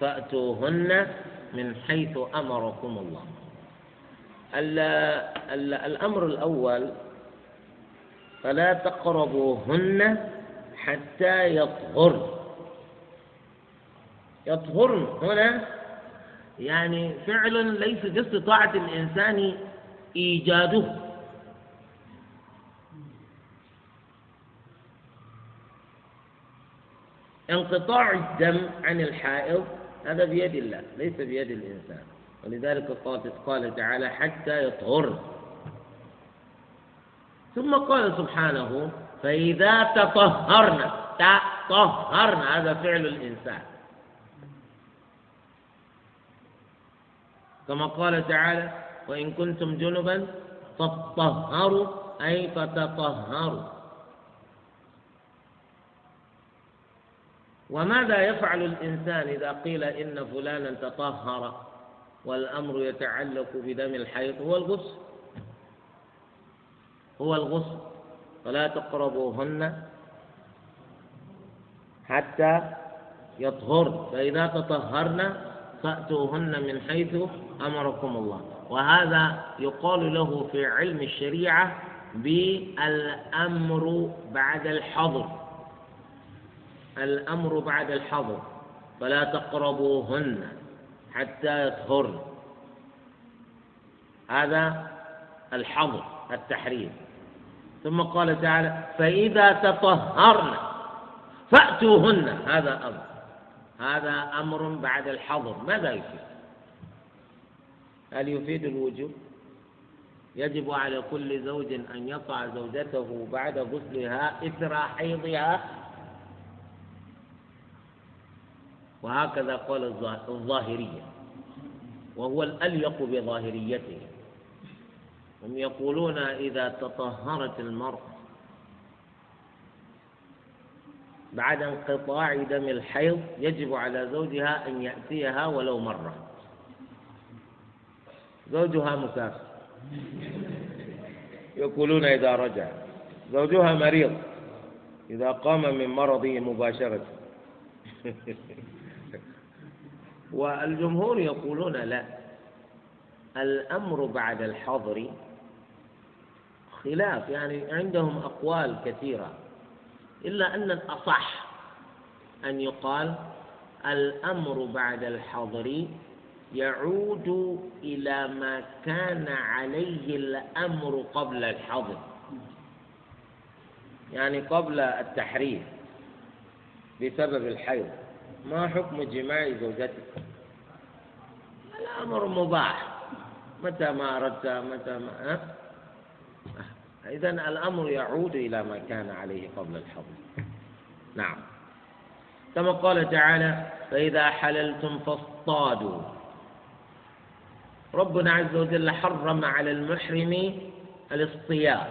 Speaker 2: فأتوهن من حيث أمركم الله. الأمر الأول فلا تقربوهن حتى يطهرن يطهرن. هنا يعني فعل ليس باستطاعة الإنسان إيجاده. انقطاع الدم عن الحائض هذا بيد الله ليس بيد الإنسان. ولذلك قال تعالى حتى يطهر ثم قال سبحانه فإذا تطهرنا تطهرنا هذا فعل الإنسان. كما قال تعالى وإن كنتم جنبا فطهروا أي فتطهروا. وماذا يفعل الإنسان إذا قيل إن فلانا تطهر والأمر يتعلق بدم الحيض؟ هو الغسل. هو الغسل. فلا تقربوهن حتى يطهر فإذا تطهرن فأتوهن من حيث أمركم الله. وهذا يقال له في علم الشريعة بالأمر بعد الحظر. الأمر بعد الحظر. فلا تقربوهن حتى يطهرن. هذا الحظر التحريم. ثم قال تعالى فإذا تطهرن فأتوهن. هذا أمر. هذا أمر بعد الحظر. ماذا يفيد؟ هل يفيد الوجوب؟ يجب على كل زوج أن يطع زوجته بعد غسلها إثر حيضها. وهكذا قال الظاهرية. وهو الأليق بظاهريته. هم يقولون إذا تطهرت المرأة بعد انقطاع دم الحيض يجب على زوجها أن يأتيها ولو مرة. زوجها مسافر. يقولون إذا رجع. زوجها مريض. إذا قام من مرضه مباشرة. والجمهور يقولون لا. الأمر بعد الحظر خلاف. يعني عندهم أقوال كثيرة. إلا أن الأصح أن يقال الأمر بعد الحظر يعود إلى ما كان عليه الأمر قبل الحظر يعني قبل التحريم بسبب الحيض. ما حكم جماع زوجتك؟ الأمر مباح. متى ما أردت متى ما أه؟ إذا الأمر يعود إلى ما كان عليه قبل الحظر نعم. كما قال تعالى فإذا حللتم فاصطادوا. ربنا عز وجل حرم على المحرم الاصطياد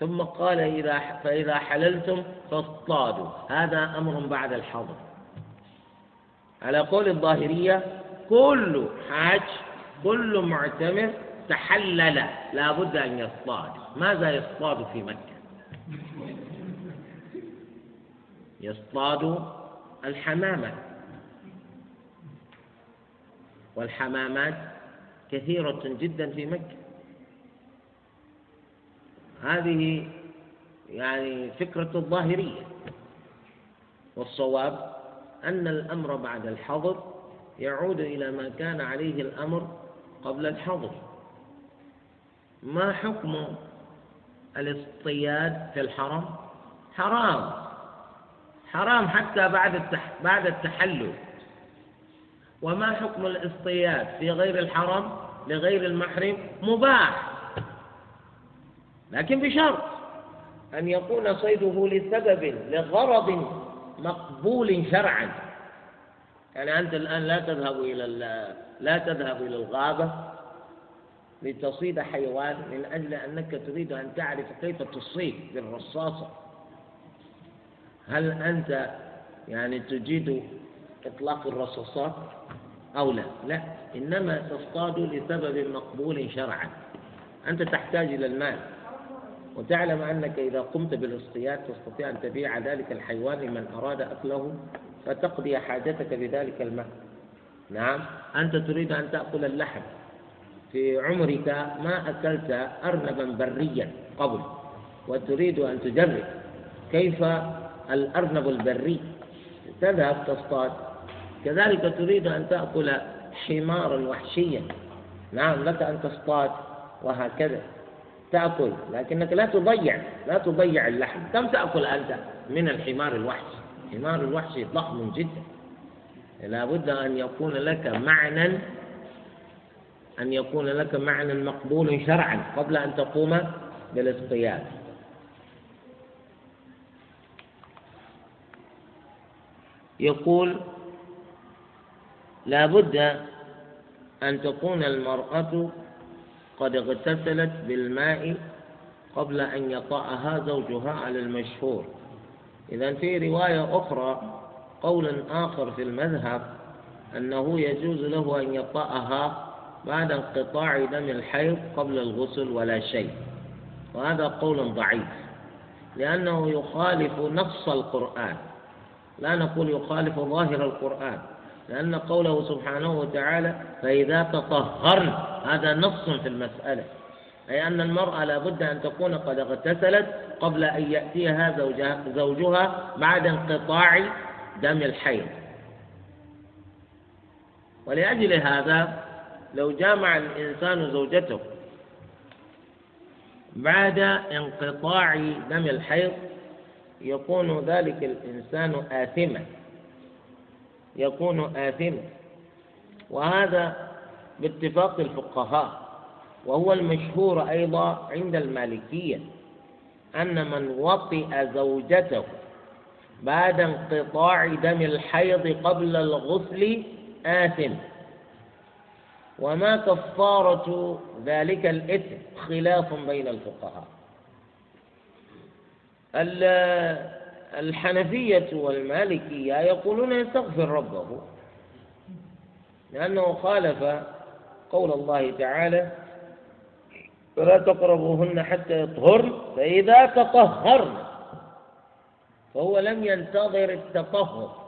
Speaker 2: ثم قال إذا فإذا حللتم فاصطادوا. هذا أمر بعد الحظر على قول الظاهرية كل حاج كل معتمر تحلل لا بد أن يصطاد. ماذا يصطاد في مكة؟ يصطاد الحمامة. والحمامات كثيرة جدا في مكة. هذه يعني فكرة الظاهرية. والصواب أن الأمر بعد الحظر يعود إلى ما كان عليه الأمر قبل الحظر. ما حكم الاصطياد في الحرم؟ حرام. حرام حتى بعد بعد التحلل. وما حكم الاصطياد في غير الحرم لغير المحرم؟ مباح. لكن بشرط أن يكون صيده لسبب لغرض مقبول شرعا. يعني أنت الآن لا تذهب إلى لا تذهب إلى الغابة لتصيد حيوان من أجل أنك تريد أن تعرف كيف تصيد بالرصاصة. هل أنت يعني تجيد إطلاق الرصاصات أو لا؟ لا إنما تصطاد لسبب مقبول شرعا. أنت تحتاج إلى المال. وتعلم أنك إذا قمت بالاصطياد تستطيع أن تبيع ذلك الحيوان لمن أراد أكله فتقضي حاجتك بذلك المال. نعم أنت تريد أن تأكل اللحم. في عمرك ما أكلت أرنبا بريا قبل وتريد أن تجرب كيف الأرنب البري؟ تذهب تصطاد. كذلك تريد أن تأكل حمارا وحشيا. نعم لك أن تصطاد وهكذا. تأكل لكنك لا تضيع لا تضيع اللحم. كم تأكل أنت من الحمار الوحشي الحمار الوحشي ضخم جدا. لا بد أن يكون لك معنى أن يكون لك معنى مقبول شرعا قبل أن تقوم بالاصطياد يقول لا بد أن تكون المرأة قد اغتسلت بالماء قبل أن يطأها زوجها على المشهور. إذا في رواية أخرى قول آخر في المذهب أنه يجوز له أن يطأها بعد انقطاع دم الحيض قبل الغسل ولا شيء. وهذا قول ضعيف لأنه يخالف نص القرآن. لا نقول يخالف ظاهر القرآن لأن قوله سبحانه وتعالى فإذا تطهرن هذا نص في المسألة. أي أن المرأة لابد أن تكون قد اغتسلت قبل أن يأتيها زوجها, زوجها بعد انقطاع دم الحيض. ولأجل هذا لو جامع الإنسان زوجته بعد انقطاع دم الحيض يكون ذلك الإنسان آثما. يكون آثما. وهذا باتفاق الفقهاء. وهو المشهور أيضا عند المالكية أن من وطئ زوجته بعد انقطاع دم الحيض قبل الغسل آثم. وما كفارة ذلك الإثم خلاف بين الفقهاء. الحنفية والمالكية يقولون يستغفر ربه لأنه خالف قول الله تعالى فلا تقربوهن حتى يطهرن فإذا تطهرن فهو لم ينتظر التطهر.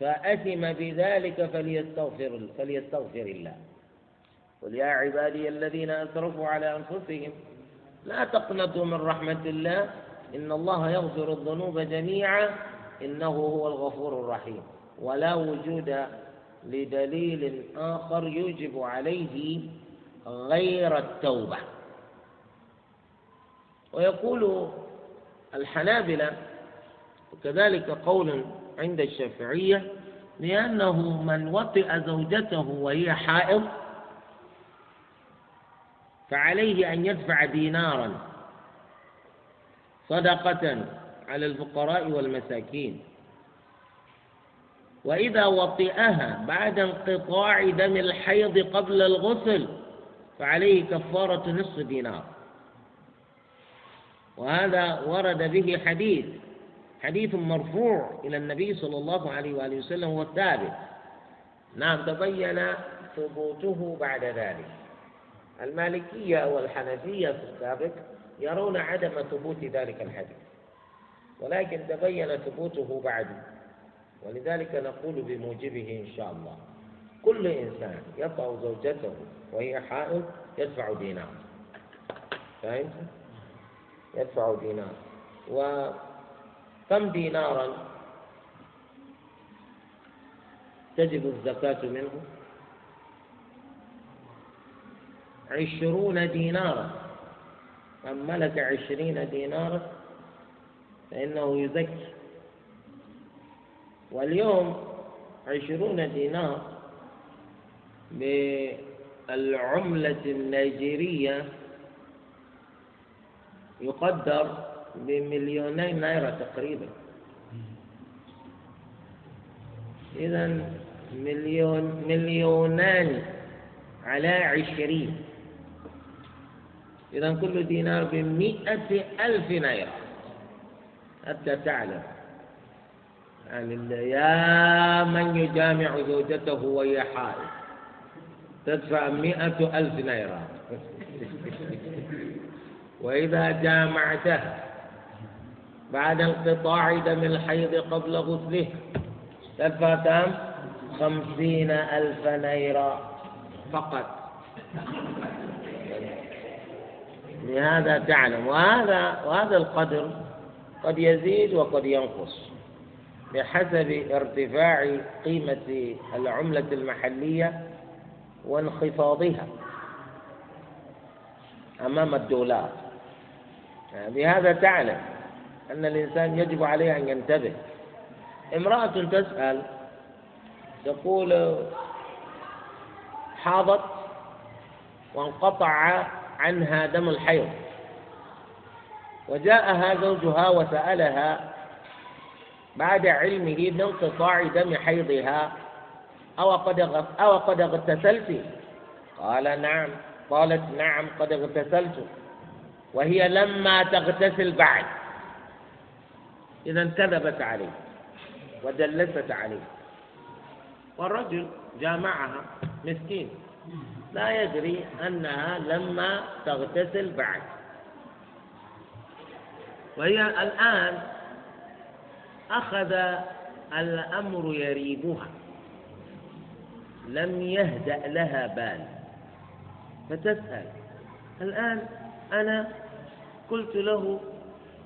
Speaker 2: فأثم بذلك فليستغفر فليستغفر الله. قل يا عبادي الذين أسرفوا على أنفسهم لا تقنطوا من رحمة الله إن الله يغفر الذنوب جميعا إنه هو الغفور الرحيم. ولا وجود لدليل آخر يوجب عليه غير التوبة. ويقول الحنابلة وكذلك قول عند الشافعية لأنه من وطئ زوجته وهي حائض فعليه أن يدفع دينارا صدقة على الفقراء والمساكين. وإذا وطئها بعد انقطاع دم الحيض قبل الغسل فعليه كفارة نصف دينار. وهذا ورد به حديث حديث مرفوع إلى النبي صلى الله عليه وآله وسلم هو الثابت. نعم تبين ثبوته بعد ذلك. المالكية والحنفية في السابق يرون عدم ثبوت ذلك الحديث ولكن تبين ثبوته بعد. ولذلك نقول بموجبه إن شاء الله كل إنسان يطع زوجته وهي حائض يدفع دينار. فهمت؟ يدفع دينار. وكم دينارا تجب الزكاة منه؟ عشرون دينارا. من ملك عشرين دينارا فإنه يزكي. واليوم عشرون دينار بالعملة النيجيرية يقدر بمليونين نيرة تقريبا. إذا مليون مليونان على عشرين. إذا كل دينار بمئة ألف نيرة حتى تعلم. يعني يا من يجامع زوجته وهي حائض تدفع مئة ألف نيرة وإذا جامعته بعد انقطاع دم الحيض قبل غسله. تدفع كم؟ خمسين ألف نيرة فقط. لهذا تعلم. وهذا وهذا القدر قد يزيد وقد ينقص بحسب ارتفاع قيمة العملة المحلية وانخفاضها أمام الدولار. بهذا تعلم. أن الإنسان يجب عليه أن ينتبه. امرأة تسأل تقول حاضت وانقطع عنها دم الحيض. وجاءها زوجها وسألها بعد علمه بانقطاع دم حيضها أو قد أو قد اغتسلت؟ قال نعم. قالت نعم قد اغتسلت وهي لما تغتسل بعد. إذا كذبت عليه ودلست عليه. والرجل جامعها مسكين. لا يدري أنها لما تغتسل بعد. وهي الآن أخذ الأمر يريبها لم يهدأ لها بال. فتسأل الآن أنا قلت له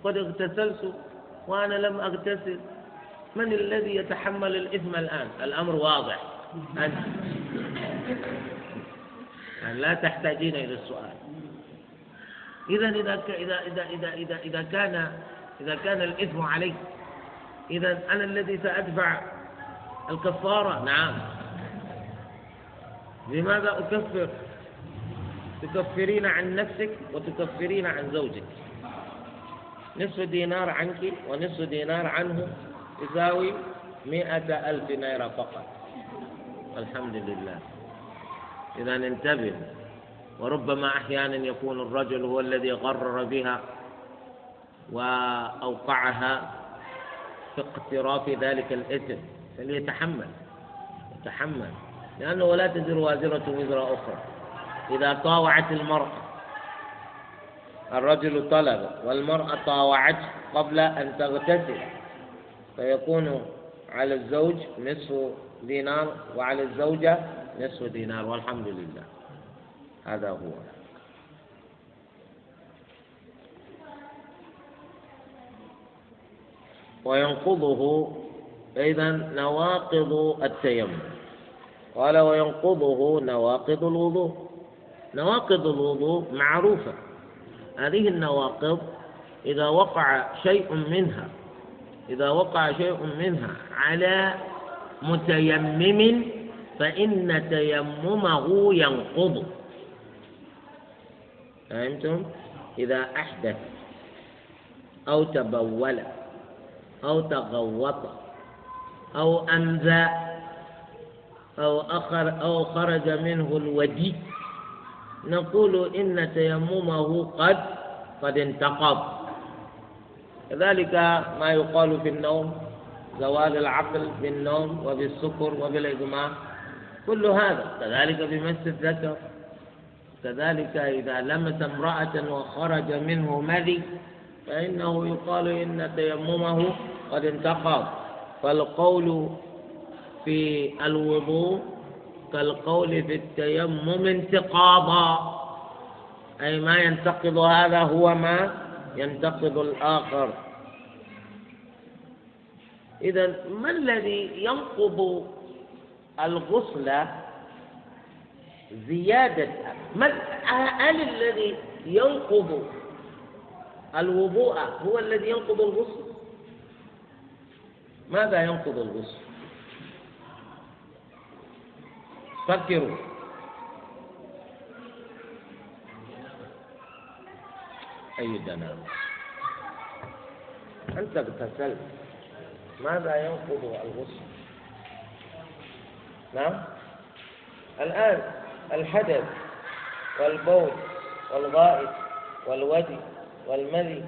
Speaker 2: قد اغتسلت وأنا لم أغتسل. من الذي يتحمل الإثم الآن؟ الأمر واضح. أنت. يعني لا تحتاجين إلى السؤال. إذا إذا إذا إذا إذا إذا إذا كان إذا كان الإثم عليك إذا أنا الذي سأدفع الكفارة؟ نعم. لماذا أكفر؟ تكفرين عن نفسك وتكفرين عن زوجك. نصف دينار عنك ونصف دينار عنه يساوي مئة ألف نيرة فقط. الحمد لله. إذا انتبه. وربما أحيانا يكون الرجل هو الذي غرر بها وأوقعها في اقتراف ذلك الإثم. فليتحمل. يتحمل. لأنه لا تزر وازرة وزر أخرى. إذا طاوعت المرأة الرجل طلب والمرأة طاوعته قبل أن تغتسل. فيكون على الزوج نصف دينار وعلى الزوجة نصف دينار والحمد لله. هذا هو. وينقضه إذا نواقض التيمم. قال وينقضه نواقض الوضوء. نواقض الوضوء معروفة. هذه النواقض إذا وقع شيء منها إذا وقع شيء منها على متيمم فإن تيممه ينقض فهمتم؟ إذا أحدث أو تبول أو تغوط أو أنزى أو أخر أو خرج منه الودي نقول إن تيممه قد قد انتقض. كذلك ما يقال في النوم زوال العقل بالنوم وبالسكر وبالإغماء كل هذا. كذلك بمس الذكر. كذلك إذا لمس امرأة وخرج منه مذي فإنه يقال إن تيممه قد انتقض. فالقول في الوضوء كالقول في التيمم انتقاضا. أي ما ينتقض هذا هو ما ينتقض الآخر. إذا ما الذي ينقض الغسل زيادة؟ هل الذي ينقض الوضوء هو الذي ينقض الغسل؟ ماذا ينقض الغسل؟ فكروا. أي جنابة أنت اغتسلت. ماذا ينقض الغسل؟ نعم؟ الآن الحدث والبول والغائط والودي والمذي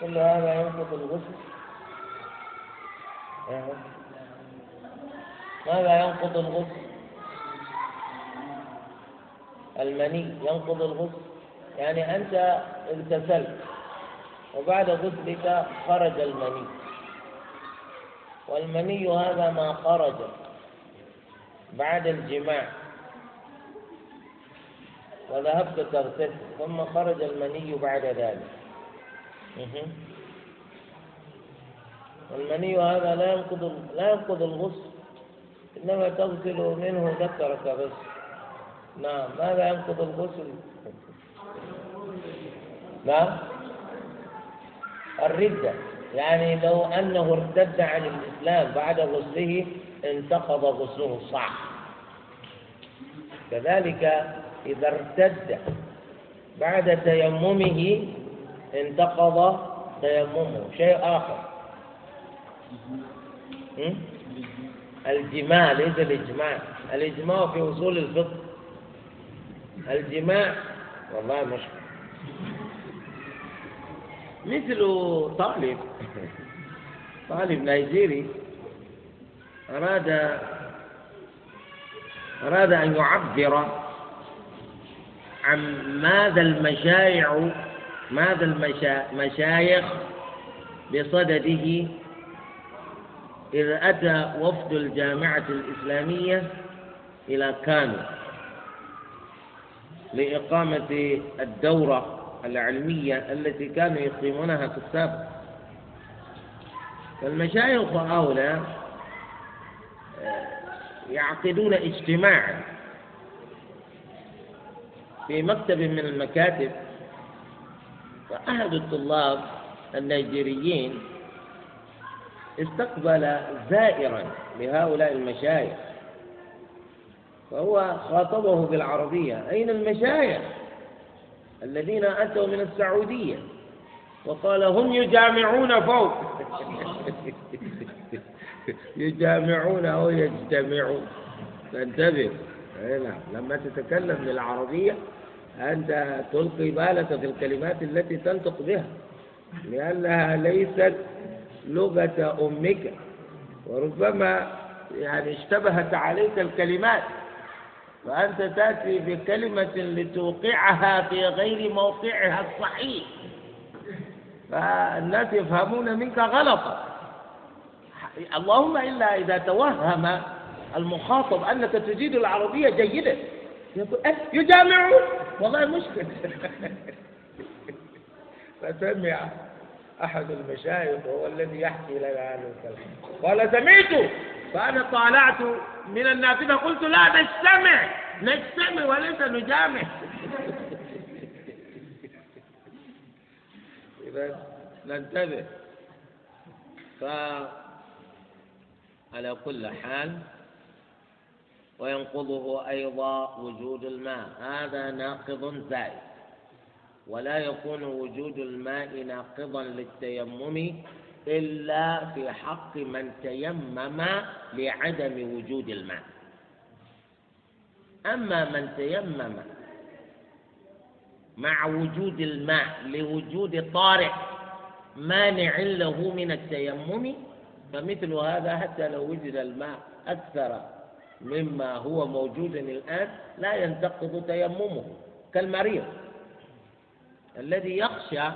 Speaker 2: كل هذا ينقض الغسل؟ ماذا ينقض الغسل؟ المني ينقض الغسل يعني أنت اغتسلت وبعد غسلك خرج المني. والمني هذا ما خرج بعد الجماع. وذهبت تغتسل ثم خرج المني بعد ذلك. والمني هذا لا ينقض لا ينقض الغسل إنما تغسل منه ذكرك بس. نعم. ماذا ينقض الغسل؟ نعم. الردة. يعني لو أنه ارتد عن الإسلام بعد غسله انتقض غسله. صح. كذلك إذا ارتد بعد تيممه انتقض تيممه. شيء آخر. الجماع. ليس الإجماع. الإجماع في أصول الفقه. الجماع والله مشكلة. مثل طالب طالب نيجيري أراد أراد أن يعبر عن ماذا المشايع ماذا المشايخ بصدده إذ أتى وفد الجامعة الإسلامية إلى كانو. لإقامة الدورة العلمية التي كانوا يقيمونها في السابق. فالمشايخ هؤلاء آه، يعقدون اجتماعا في مكتب من المكاتب فأحد الطلاب النيجيريين استقبل زائرا لهؤلاء المشايخ. فهو خاطبه بالعربية. أين المشايخ الذين أتوا من السعودية وقال هم يجامعون فوق؟ يجامعون أو يجتمعون. فانتبه نعم. لما تتكلم بالعربية أنت تلقي بالك في الكلمات التي تنطق بها لأنها ليست لغة أمك وربما يعني اشتبهت عليك الكلمات. فأنت تأتي بكلمة لتوقعها في غير موقعها الصحيح. فالناس يفهمون منك غلطا. اللهم إلا إذا توهم المخاطب أنك تجيد العربية جيدا. يقول أه يجامعون. والله مشكلة. فسمع. أحد المشايخ وهو الذي يحكي لنا هذا الكلام. قال سمعت. فأنا طالعت من النافذة قلت لا نجتمع. نجتمع وليس نجامع. إذا ننتبه. فعلى كل حال وينقضه أيضا وجود الماء. هذا ناقض زائد. ولا يكون وجود الماء ناقضا للتيمم إلا في حق من تيمم لعدم وجود الماء. أما من تيمم مع وجود الماء لوجود طارئ مانع له من التيمم فمثل هذا حتى لو وجد الماء أكثر مما هو موجود الآن لا ينتقض تيممه. كالمريض. الذي يخشى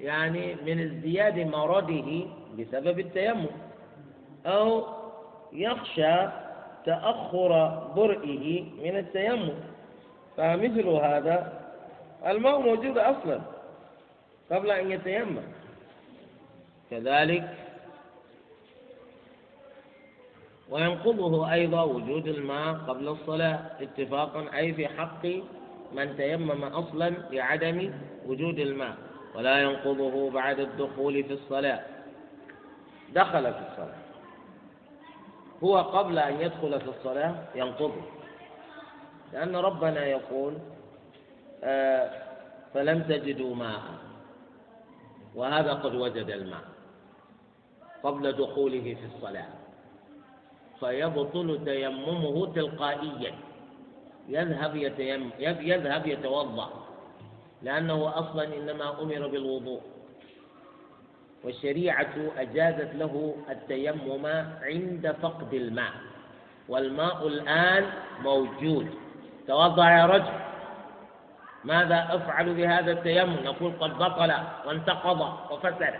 Speaker 2: يعني من ازدياد مرضه بسبب التيمم أو يخشى تأخر برئه من التيمم. فمثل هذا الماء موجود أصلا قبل أن يتيمم. كذلك وينقضه أيضا وجود الماء قبل الصلاة اتفاقا أي في حق من تيمم أصلا لعدم وجود الماء ولا ينقضه بعد الدخول في الصلاة. دخل في الصلاة. هو قبل أن يدخل في الصلاة ينقضه. لأن ربنا يقول آه فلم تجدوا ماء. وهذا قد وجد الماء قبل دخوله في الصلاة. فيبطل تيممه تلقائيا. يذهب يتيم يذهب يتوضأ لأنه أصلا إنما أمر بالوضوء. والشريعة أجازت له التيمم عند فقد الماء. والماء الآن موجود. توضأ يا رجل. ماذا أفعل بهذا التيمم؟ نقول قد بطل وانتقض وفسد.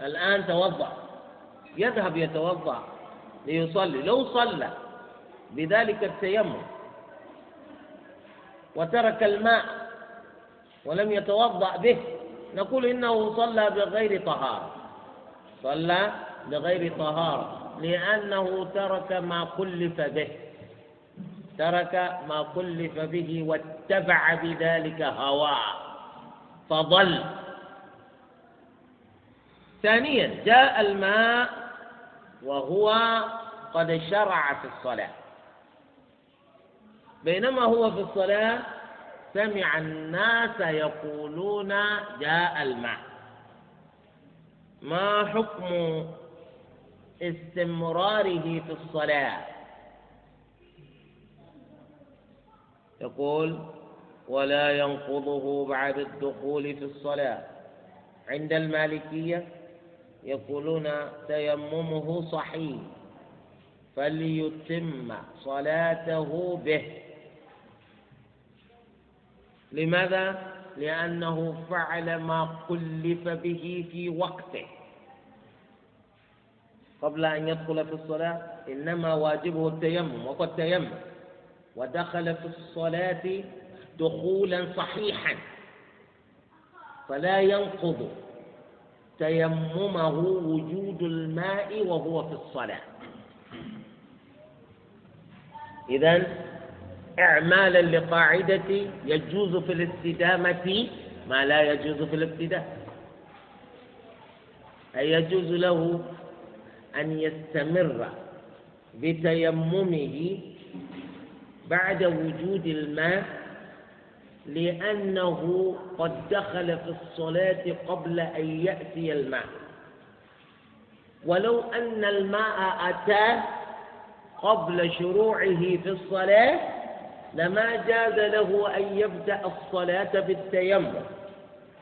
Speaker 2: الآن توضأ. يذهب يتوضأ ليصلي. لو صلى بذلك التيمم وترك الماء ولم يتوضأ به. نقول إنه صلى بغير طهارة. صلى بغير طهارة لأنه ترك ما كلف به. ترك ما كلف به واتبع بذلك هواه. فضل. ثانيا جاء الماء وهو قد شرع في الصلاة. بينما هو في الصلاة سمع الناس يقولون جاء الماء. ما حكم استمراره في الصلاة؟ يقول ولا ينقضه بعد الدخول في الصلاة. عند المالكية يقولون تيممه صحيح فليتم صلاته به. لماذا؟ لأنه فعل ما كلف به في وقته. قبل أن يدخل في الصلاة إنما واجبه التيمم وقد تيمم ودخل في الصلاة دخولا صحيحا. فلا ينقض تيممه وجود الماء وهو في الصلاة. إذا إعمالا لقاعدة يجوز في الاستدامة ما لا يجوز في الابتداء أي يجوز له أن يستمر بتيممه بعد وجود الماء لأنه قد دخل في الصلاة قبل أن يأتي الماء. ولو أن الماء أتى قبل شروعه في الصلاة لما جاز له أن يبدأ الصلاة بالتيمم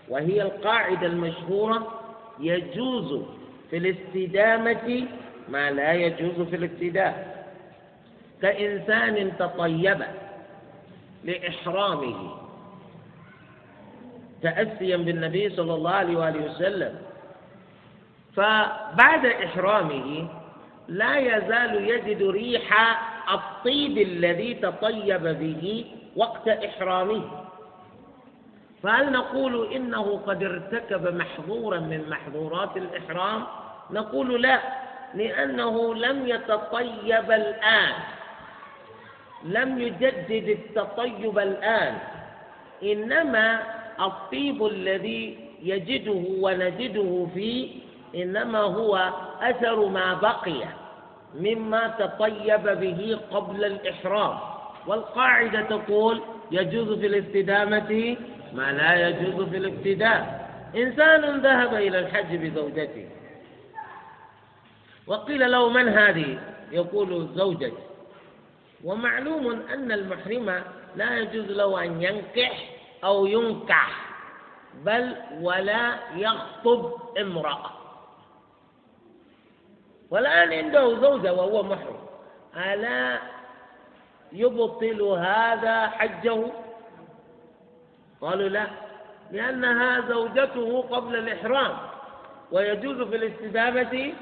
Speaker 2: وهي القاعدة المشهورة يجوز في الاستدامة ما لا يجوز في الابتداء كإنسان تطيب لإحرامه تأسيا بالنبي صلى الله عليه وآله وسلم فبعد إحرامه لا يزال يجد ريح الطيب الذي تطيب به وقت إحرامه. فهل نقول إنه قد ارتكب محظورا من محظورات الإحرام؟ نقول لا لأنه لم يتطيب الآن. لم يجدد التطيب الآن. إنما الطيب الذي يجده ونجده فيه إنما هو أثر ما بقي. مما تطيب به قبل الإحرام. والقاعدة تقول يجوز في الاستدامة ما لا يجوز في الابتداء إنسان ذهب إلى الحج بزوجته. وقيل له من هذه؟ يقول زوجتي ومعلوم أن المحرم لا يجوز له أن ينكح أو ينكح بل ولا يخطب امرأة. والآن عنده زوجة وهو محرم. ألا يبطل هذا حجه؟ قالوا لا لأنها زوجته قبل الإحرام. ويجوز في الاستدامة؟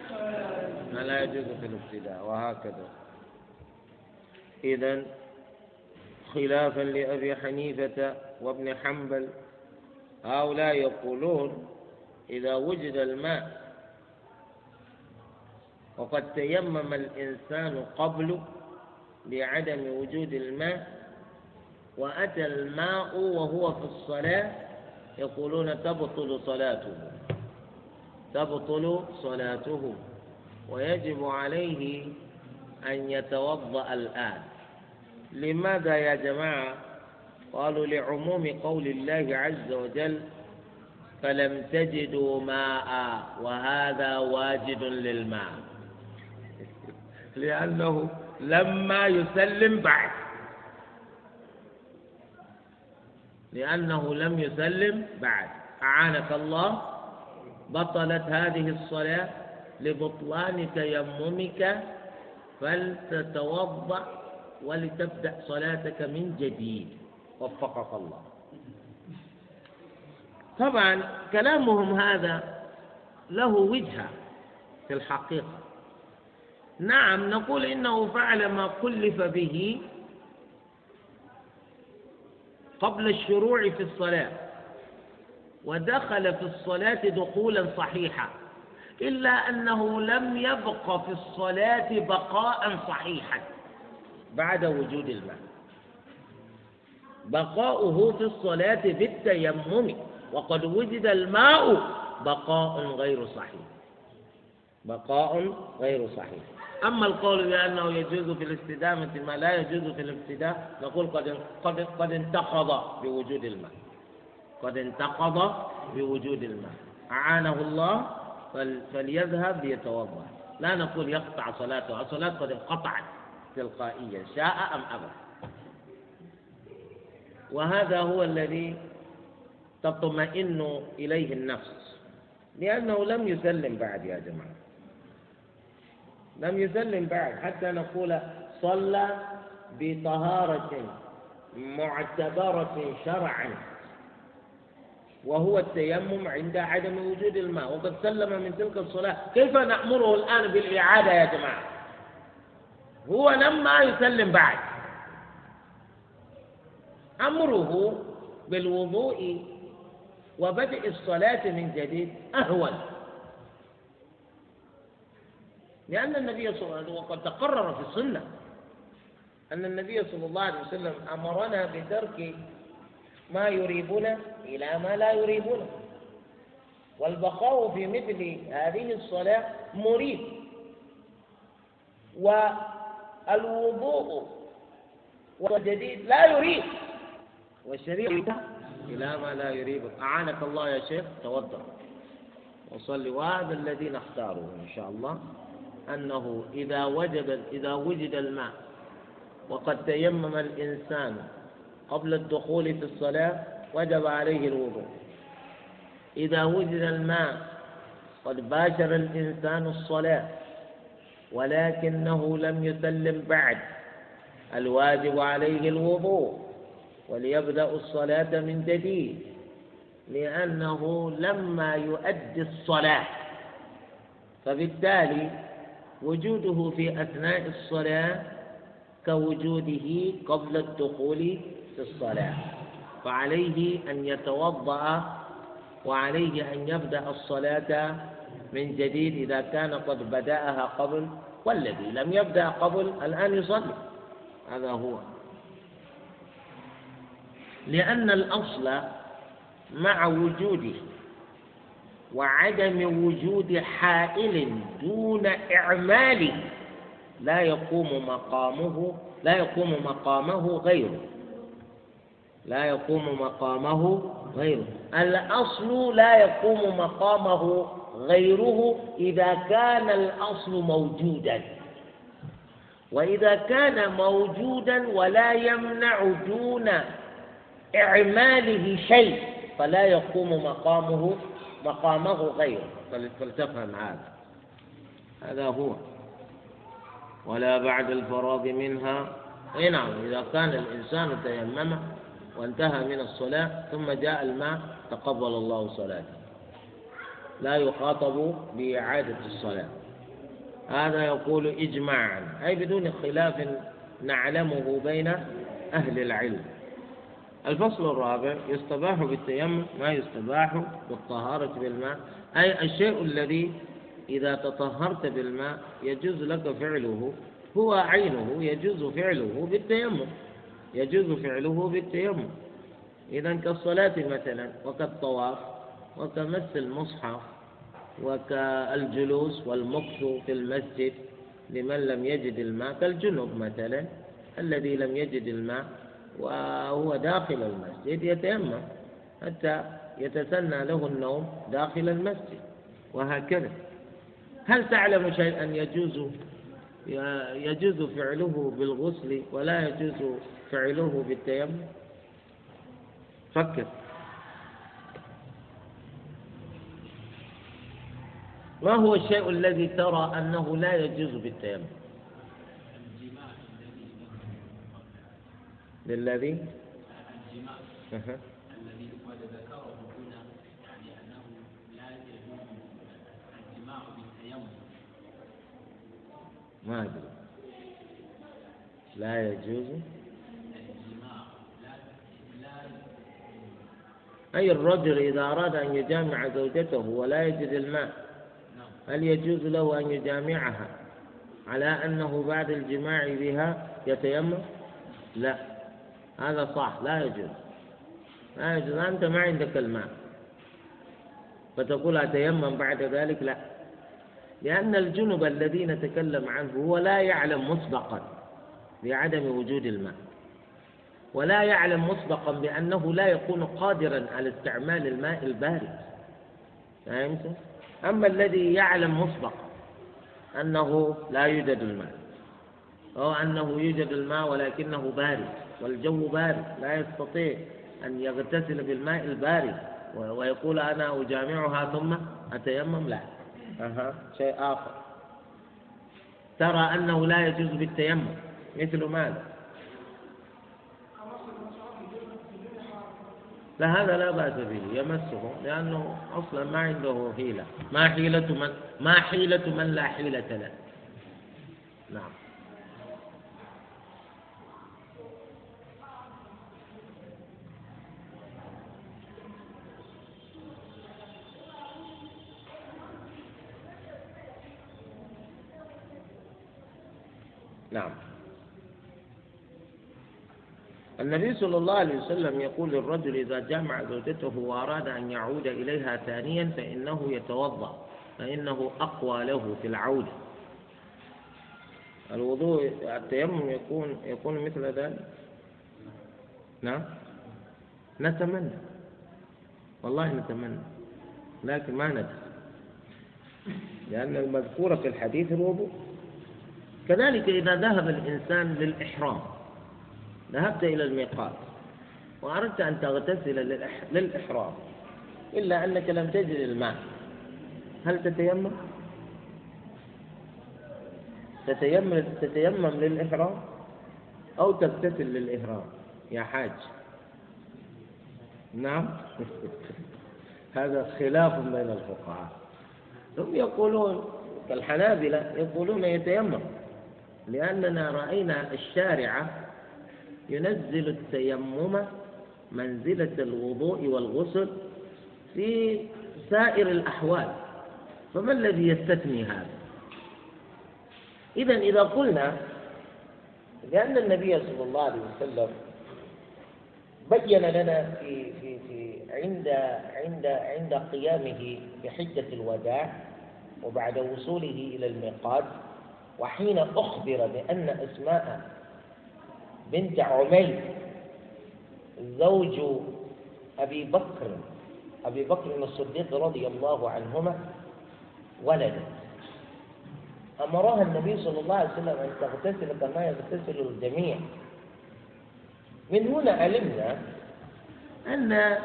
Speaker 2: ما لا يجوز في الابتداء وهكذا. إذا خلافا لأبي حنيفة وابن حنبل هؤلاء يقولون إذا وجد الماء وقد تيمم الإنسان قبل لعدم وجود الماء وأتى الماء وهو في الصلاة يقولون تبطل صلاته. تبطل صلاته. ويجب عليه أن يتوضأ الآن. لماذا يا جماعة؟ قالوا لعموم قول الله عز وجل فلم تجدوا ماء وهذا واجد للماء. لأنه لما يسلم بعد. لأنه لم يسلم بعد. أعانك الله. بطلت هذه الصلاة لبطلان تيممك فلتتوضأ ولتبدأ صلاتك من جديد. وفقك الله. طبعا كلامهم هذا له وجهة في الحقيقة. نعم نقول إنه فعل ما كلف به قبل الشروع في الصلاة ودخل في الصلاة دخولا صحيحا إلا أنه لم يبق في الصلاة بقاء صحيحا بعد وجود الماء بقاؤه في الصلاة بالتيمم وقد وجد الماء بقاء غير صحيح. بقاء غير صحيح. أما القول بأنه يجوز في الاستدامة ما لا يجوز في الابتداء نقول قد قد قد انتقض بوجود الماء. قد انتقض بوجود الماء. أعانه الله فليذهب ليتوضأ. لا نقول يقطع صلاته الصلاة قد انقطعت تلقائيا شاء أم أبى. وهذا هو الذي تطمئن إليه النفس لأنه لم يسلم بعد يا جماعة. لم يسلم بعد حتى نقول صلى بطهارة معتبرة شرعا وهو التيمم عند عدم وجود الماء. وقد سلم من تلك الصلاة. كيف نأمره الآن بالإعادة يا جماعة؟ هو لما يسلم بعد. أمره بالوضوء وبدء الصلاة من جديد أهون. لأن النبي صلى الله عليه وسلم وقد تقرر في السنة أن النبي صلى الله عليه وسلم أمرنا بترك ما يريبنا إلى ما لا يريبنا. والبقاء في مثل هذه الصلاة مريب. والوضوء والجديد لا يريب. والشريعة إلى ما لا يريب. أعانك الله يا شيخ. توضأ. وصل وهذا الذي نختاره إن شاء الله. أنه إذا وجد إذا وجد الماء وقد تيمم الإنسان قبل الدخول في الصلاة وجب عليه الوضوء. إذا وجد الماء قد باشر الإنسان الصلاة ولكنه لم يسلم بعد الواجب عليه الوضوء وليبدأ الصلاة من جديد لأنه لما يؤدي الصلاة فبالتالي وجوده في أثناء الصلاة كوجوده قبل الدخول في الصلاة. فعليه أن يتوضأ وعليه أن يبدأ الصلاة من جديد إذا كان قد بدأها قبل والذي لم يبدأ قبل الآن يصلي. هذا هو. لأن الأصل مع وجوده. وعدم وجود حائل دون إعمال لا يقوم مقامه لا يقوم مقامه غيره. لا يقوم مقامه غيره. الأصل لا يقوم مقامه غيره إذا كان الأصل موجودا. وإذا كان موجودا ولا يمنع دون إعماله شيء فلا يقوم مقامه مقامه غيره فلتفهم هذا. هذا هو. ولا بعد الفراغ منها. أي نعم إذا كان الإنسان تيمم وانتهى من الصلاة ثم جاء الماء تقبل الله صلاته. لا يخاطب بإعادة الصلاة. هذا يقول اجماعا. أي بدون خلاف نعلمه بين أهل العلم. الفصل الرابع يستباح بالتيمم ما يستباح بالطهارة بالماء. أي الشيء الذي إذا تطهرت بالماء يجوز لك فعله هو عينه يجوز فعله بالتيمم. يجوز فعله بالتيمم. إذا كالصلاة مثلا وكالطواف وكمس المصحف وكالجلوس والمكث في المسجد لمن لم يجد الماء كالجنوب مثلا الذي لم يجد الماء. وهو داخل المسجد يتيمم حتى يتسنى له النوم داخل المسجد وهكذا. هل تعلم شيئا يجوز يجوز فعله بالغسل ولا يجوز فعله بالتيمم؟ فكر. ما هو الشيء الذي ترى أنه لا يجوز بالتيمم؟ للذي؟ الذي قد ذكره هنا يعني أنه لا يجوز الجماع بالتيمم ما أدري. لا يجوز. الجماع أي الرجل إذا أراد أن يجامع زوجته ولا يجد الماء هل يجوز له أن يجامعها على أنه بعد الجماع بها يتيمم؟ لا. هذا صح لا يجوز. لا يجوز. أنت ما عندك الماء فتقول أتيمم بعد ذلك؟ لا. لأن الجنب الذي نتكلم عنه هو لا يعلم مسبقا بعدم وجود الماء ولا يعلم مسبقا بأنه لا يكون قادرا على استعمال الماء البارد. فهمت؟ أما الذي يعلم مسبقا أنه لا يوجد الماء أو أنه يوجد الماء ولكنه بارد. والجو بارد لا يستطيع أن يغتسل بالماء البارد. ويقول أنا أجامعها ثم أتيمم لا. أها. شيء آخر. ترى أنه لا يجوز بالتيمم. مثل ماذا؟ فهذا لا بأس به يمسه لأنه أصلا ما عنده حيلة. ما حيلة من ما حيلة من لا حيلة له. نعم. نعم. النبي صلى الله عليه وسلم يقول للرجل إذا جامع زوجته وأراد أن يعود إليها ثانيا فإنه يتوضأ فإنه أقوى له في العودة. الوضوء التيمم يكون يكون مثل ذلك؟ نعم. نتمنى. والله نتمنى لكن ما ندري. لأن المذكورة في الحديث الوضوء. كذلك إذا ذهب الإنسان للإحرام ذهبت إلى الميقات وأردت أن تغتسل للإحرام إلا أنك لم تجد الماء. هل تتيمم؟ تتيمم تتيمم للإحرام؟ أو تغتسل للإحرام يا حاج؟ نعم. هذا خلاف بين الفقهاء. هم يقولون كالحنابلة يقولون يتيمم. لأننا رأينا الشارع ينزل التيمم منزلة الوضوء والغسل في سائر الأحوال فما الذي يستثني هذا؟ إذا إذا قلنا لأن النبي صلى الله عليه وسلم بين لنا في في في عند عند عند قيامه بحجة الوداع وبعد وصوله إلى الميقات وحين أخبر بأن أسماء بنت عمير زوج أبي بكر أبي بكر الصديق رضي الله عنهما ولدت. أمرها النبي صلى الله عليه وسلم أن تغتسل كما يغتسل الجميع. من هنا علمنا أن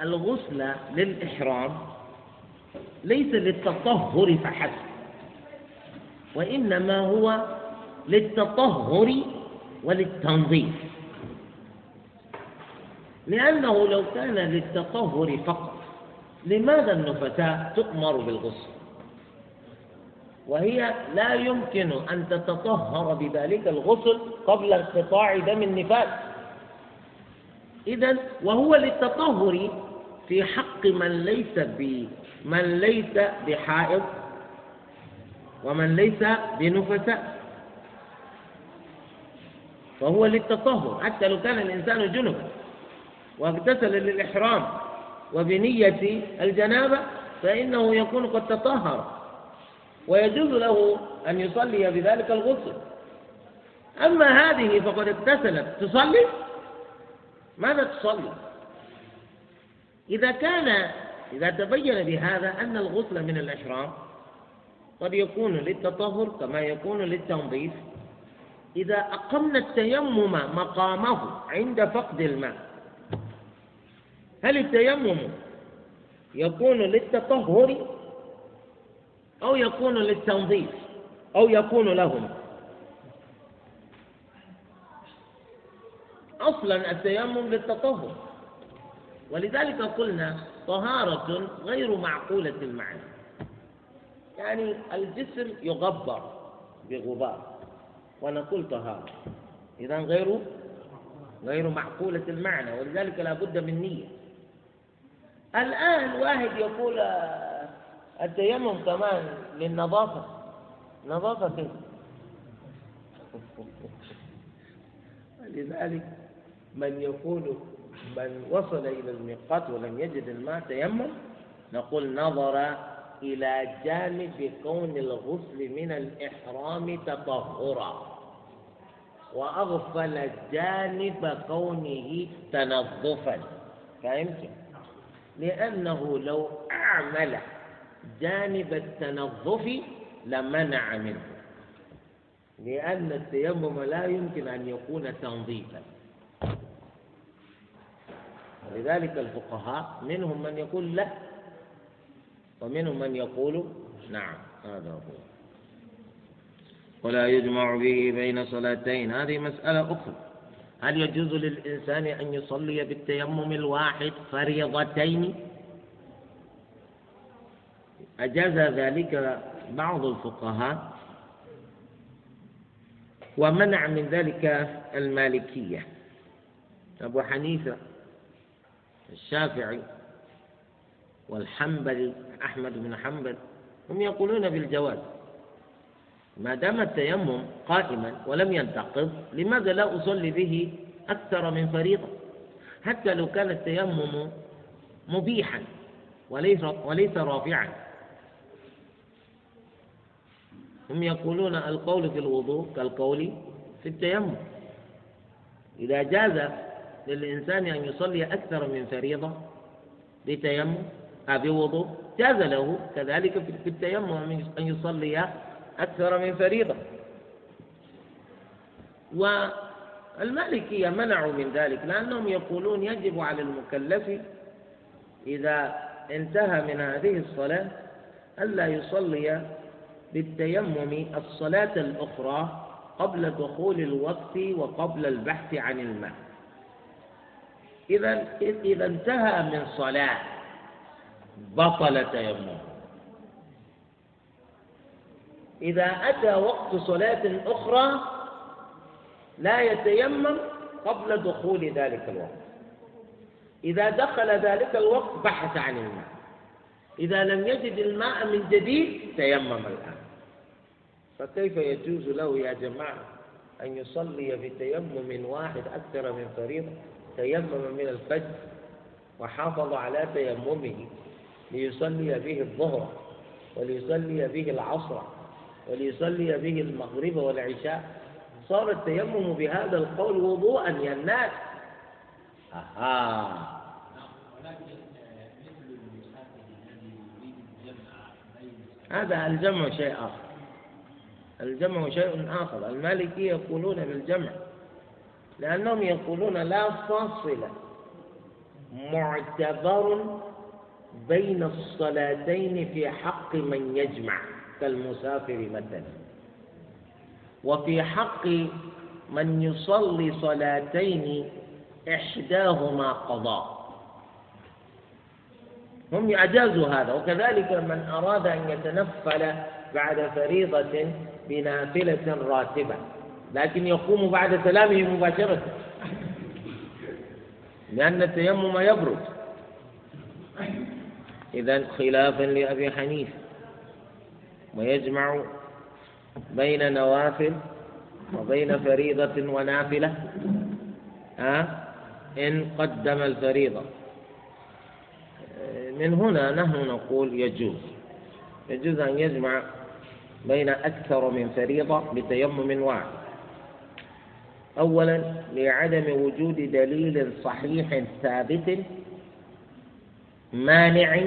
Speaker 2: الغسل للإحرام ليس للتطهر فحسب. وإنما هو للتطهر وللتنظيف. لأنه لو كان للتطهر فقط لماذا النفساء تؤمر بالغسل؟ وهي لا يمكن أن تتطهر بذلك الغسل قبل انقطاع دم النفاس. إذا وهو للتطهر في حق من ليس من ليس بحائض ومن ليس بنفساء. فهو للتطهر. حتى لو كان الإنسان جنبا واغتسل للإحرام. وبنية الجنابة فإنه يكون قد تطهر. ويجوز له أن يصلي بذلك الغسل. أما هذه فقد اغتسلت. تصلي؟ ماذا تصلي؟ إذا كان إذا تبين بهذا أن الغسل من الإحرام قد يكون للتطهر كما يكون للتنظيف. إذا أقمنا التيمم مقامه عند فقد الماء هل التيمم يكون للتطهر أو يكون للتنظيف أو يكون لهما؟ أصلا التيمم للتطهر. ولذلك قلنا طهارة غير معقولة المعنى. يعني الجسر يغبر بغبار. ونقول طهارة إذا غير غير معقولة المعنى ولذلك لا بد من نية. الآن واحد يقول التيمم كمان للنظافة. نظافة كيف؟ لذلك من يقول من وصل إلى الميقات ولم يجد الماء تيمم نقول نظر إلى جانب كون الغسل من الإحرام تطهرا. وأغفل جانب كونه تنظفا. فهمت؟ لأنه لو أعمل جانب التنظف لمنع منه. لأن التيمم لا يمكن أن يكون تنظيفا. ولذلك الفقهاء منهم من يقول لا ومنهم من يقول نعم هذا هو. ولا يجمع به بين صلاتين. هذه مسألة أخرى. هل يجوز للإنسان أن يصلي بالتيمم الواحد فريضتين؟ أجاز ذلك بعض الفقهاء. ومنع من ذلك المالكية. أبو حنيفة الشافعي والحنبلي أحمد بن حنبل هم يقولون بالجواز. ما دام التيمم قائما ولم ينتقض لماذا لا أصلي به أكثر من فريضة؟ حتى لو كان التيمم مبيحا وليس وليس رافعا. هم يقولون القول في الوضوء كالقول في التيمم. إذا جاز للإنسان أن يصلي أكثر من فريضة بتيمم أو بوضوء جاز له كذلك في التيمم أن يصلي أكثر من فريضة. والمالكية منعوا من ذلك لأنهم يقولون يجب على المكلف إذا انتهى من هذه الصلاة ألا يصلي بالتيمم الصلاة الأخرى قبل دخول الوقت وقبل البحث عن الماء إذا إذا انتهى من صلاة بطل تيمم إذا أتى وقت صلاة أخرى لا يتيمم قبل دخول ذلك الوقت. إذا دخل ذلك الوقت بحث عن الماء. إذا لم يجد الماء من جديد تيمم الآن. فكيف يجوز له يا جماعة أن يصلي بتيمم واحد أكثر من فريضة؟ تيمم من الفجر وحافظ على تيممه. ليصلي به الظهر وليصلي به العصر وليصلي به المغرب والعشاء. صار التيمم بهذا القول وضوءا يا الناس أها. هذا الجمع شيء آخر. الجمع شيء آخر. المالكي يقولون بالجمع لأنهم يقولون لا فاصل. معتبر بين الصلاتين في حق من يجمع كالمسافر مثلا. وفي حق من يصلي صلاتين إحداهما قضاء. هم أجازوا هذا وكذلك من أراد أن يتنفل بعد فريضة بنافلة راتبة لكن يقوم بعد سلامه مباشرة لأن التيمم يبرد. إذا خلافا لأبي حنيفة ويجمع بين نوافل وبين فريضة ونافلة ها؟ إن قدم الفريضة. من هنا نحن نقول يجوز. يجوز أن يجمع بين أكثر من فريضة بتيمم واحد. أولا لعدم وجود دليل صحيح ثابت مانع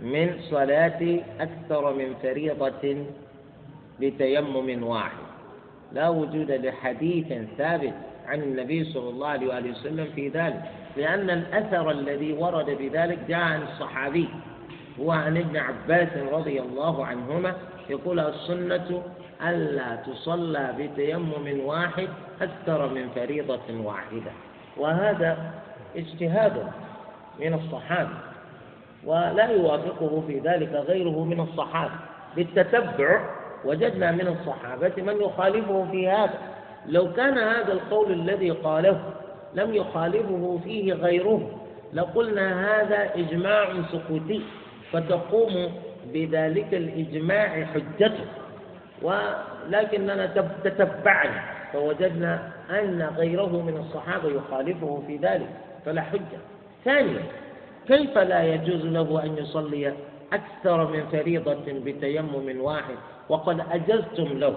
Speaker 2: من صلاة أكثر من فريضة بتيمم واحد. لا وجود لحديث ثابت عن النبي صلى الله عليه وآله وسلم في ذلك لأن الأثر الذي ورد بذلك جاء عن الصحابي هو عن ابن عباس رضي الله عنهما يقول السنة ألا تصلى بتيمم واحد أكثر من فريضة واحدة. وهذا اجتهاد. من الصحابة ولا يوافقه في ذلك غيره من الصحابة. بالتتبع وجدنا من الصحابة من يخالفه في هذا. لو كان هذا القول الذي قاله لم يخالفه فيه غيره لقلنا هذا إجماع سكوتي فتقوم بذلك الإجماع حجته. ولكننا تتبعنا فوجدنا أن غيره من الصحابة يخالفه في ذلك فلا حجة. ثانيا كيف لا يجوز له أن يصلي أكثر من فريضة بتيمم واحد؟ وقد أجزتم له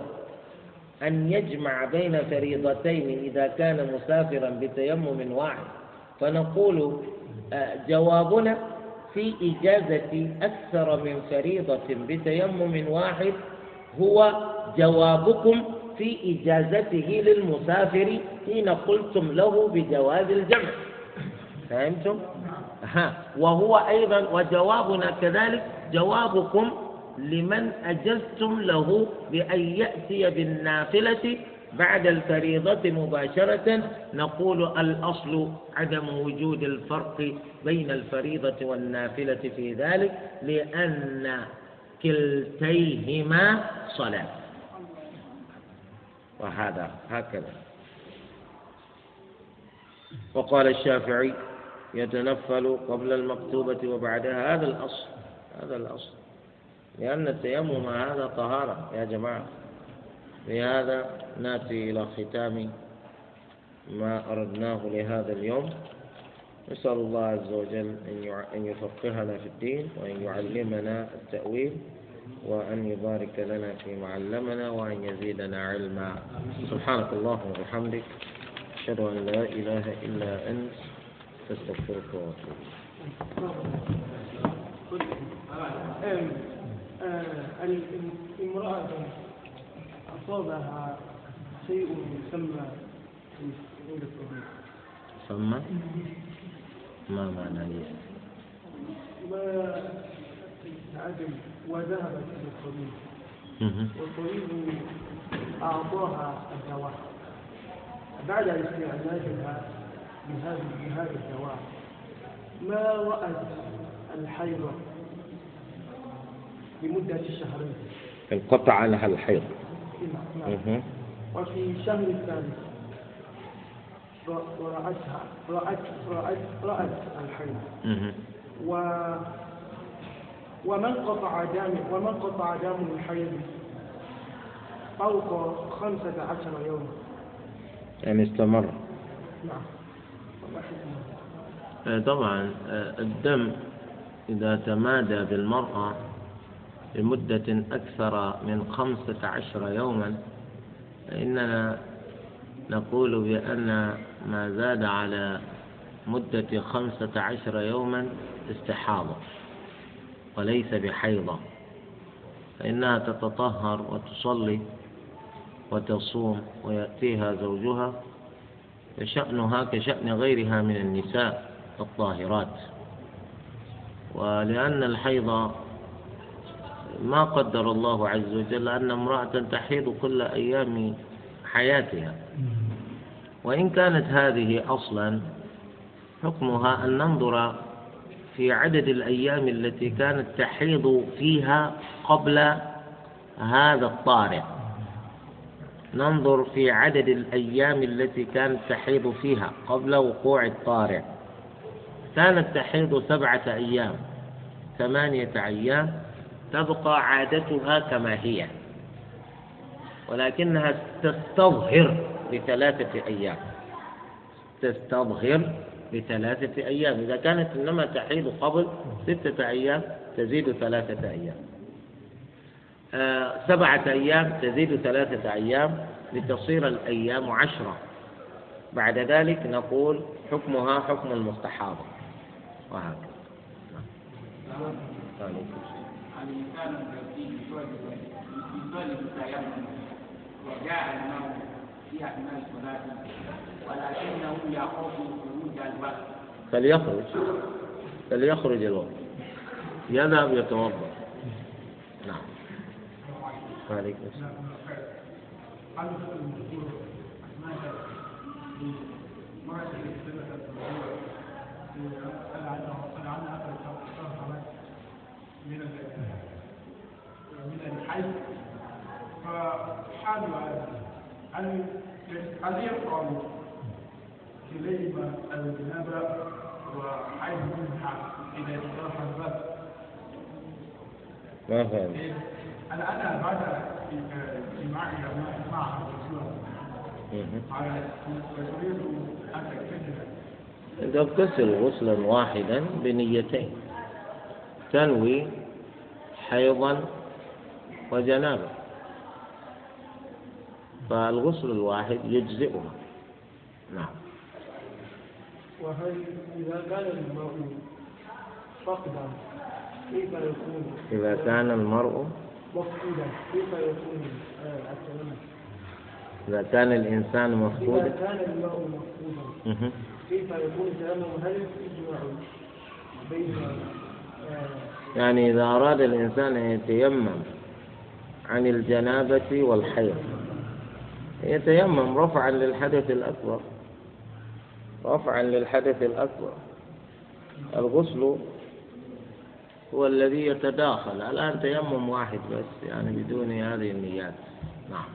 Speaker 2: أن يجمع بين فريضتين إذا كان مسافرا بتيمم واحد. فنقول آه، جوابنا في إجازة أكثر من فريضة بتيمم واحد هو جوابكم في إجازته للمسافر حين قلتم له بجواز الجمع. فهمتم؟ ها. وهو أيضا وجوابنا كذلك جوابكم لمن أجزتم له بأن يأتي بالنافلة بعد الفريضة مباشرة. نقول الأصل عدم وجود الفرق بين الفريضة والنافلة في ذلك لأن كلتيهما صلاة. وهذا هكذا. وقال الشافعي يتنفل قبل المكتوبة وبعدها. هذا الأصل هذا الأصل. لأن التيمم هذا طهارة يا جماعة. لهذا نأتي إلى ختام ما أردناه لهذا اليوم. نسأل الله عز وجل أن يفقهنا في الدين وأن يعلمنا التأويل وأن يبارك لنا فيما علمنا وأن يزيدنا علما. سبحانك اللهم وبحمدك. أشهد أن لا إله إلا أنت. أستغفرك وأتوب
Speaker 3: امرأة أصابها شيء يسمى
Speaker 2: ثم ما معنى ليس؟
Speaker 3: عدم وذهبت إلى الطبيب. والطبيب أعطاها الدواء. بعد استعمالها بهذا بهذا الدواء ما رأت الحيض لمدة شهرين؟
Speaker 2: انقطع عنها الحيض.
Speaker 3: نعم. وفي الشهر الثالث رأتها رأت رأت رأت الحيض. و ومن قطع دم ومن قطع دم الحيض فوق خمسة عشر يوما.
Speaker 2: يعني استمر.
Speaker 3: نعم.
Speaker 2: طبعا آه، الدم إذا تمادى بالمرأة لمدة أكثر من خمسة عشر يوما فإننا نقول بأن ما زاد على مدة خمسة عشر يوما استحاضة وليس بحيضة فإنها تتطهر وتصلي وتصوم ويأتيها زوجها فشأنها كشأن غيرها من النساء الطاهرات. ولأن الحيض ما قدر الله عز وجل أن امرأة تحيض كل أيام حياتها. وإن كانت هذه أصلا حكمها أن ننظر في عدد الأيام التي كانت تحيض فيها قبل هذا الطارئ. ننظر في عدد الأيام التي كانت تحيض فيها قبل وقوع الطارئ. كانت تحيض سبعة أيام ثمانية أيام تبقى عادتها كما هي ولكنها تستظهر لثلاثة أيام. تستظهر لثلاثة أيام. إذا كانت إنما تحيض قبل ستة أيام تزيد ثلاثة أيام. سبعة أيام تزيد ثلاثة أيام لتصير الأيام عشرة. بعد ذلك نقول حكمها حكم المستحاضة. وهكذا.
Speaker 4: وجاء في أثناء الصلاة ولكنه خروج الوقت
Speaker 2: فليخرج. فليخرج الوقت. يذهب يتوضأ. نعم. عليكم السلام.
Speaker 5: من من الحي فحال هل هل يقع كليهما الجنابة وحيث منها إذا انصرف الباب
Speaker 2: ما فهم
Speaker 5: الآن بعد اجتماع مع الرسول. على وتريد أن تكتشف
Speaker 2: تغتسل غسلا واحدا بنيتين تنوي حيضا وجنابة فالغسل الواحد يجزئها. نعم.
Speaker 3: وهل إذا كان الماء فقدا كيف يكون؟
Speaker 2: إذا كان المرء
Speaker 3: مفقودا كيف يكون آه، التيمم؟
Speaker 2: إذا كان الإنسان
Speaker 3: إذا
Speaker 2: مفقودا
Speaker 3: كان الماء مفقودا. كيف يكون التيمم؟ هل يجمع بين آه،
Speaker 2: يعني إذا أراد الإنسان أن يتيمم عن الجنابة والحيض يتيمم رفعا للحدث الأكبر رفعا للحدث الأكبر الغسل هو الذي يتداخل. الآن تيمم واحد بس يعني بدون هذه النيات. نعم.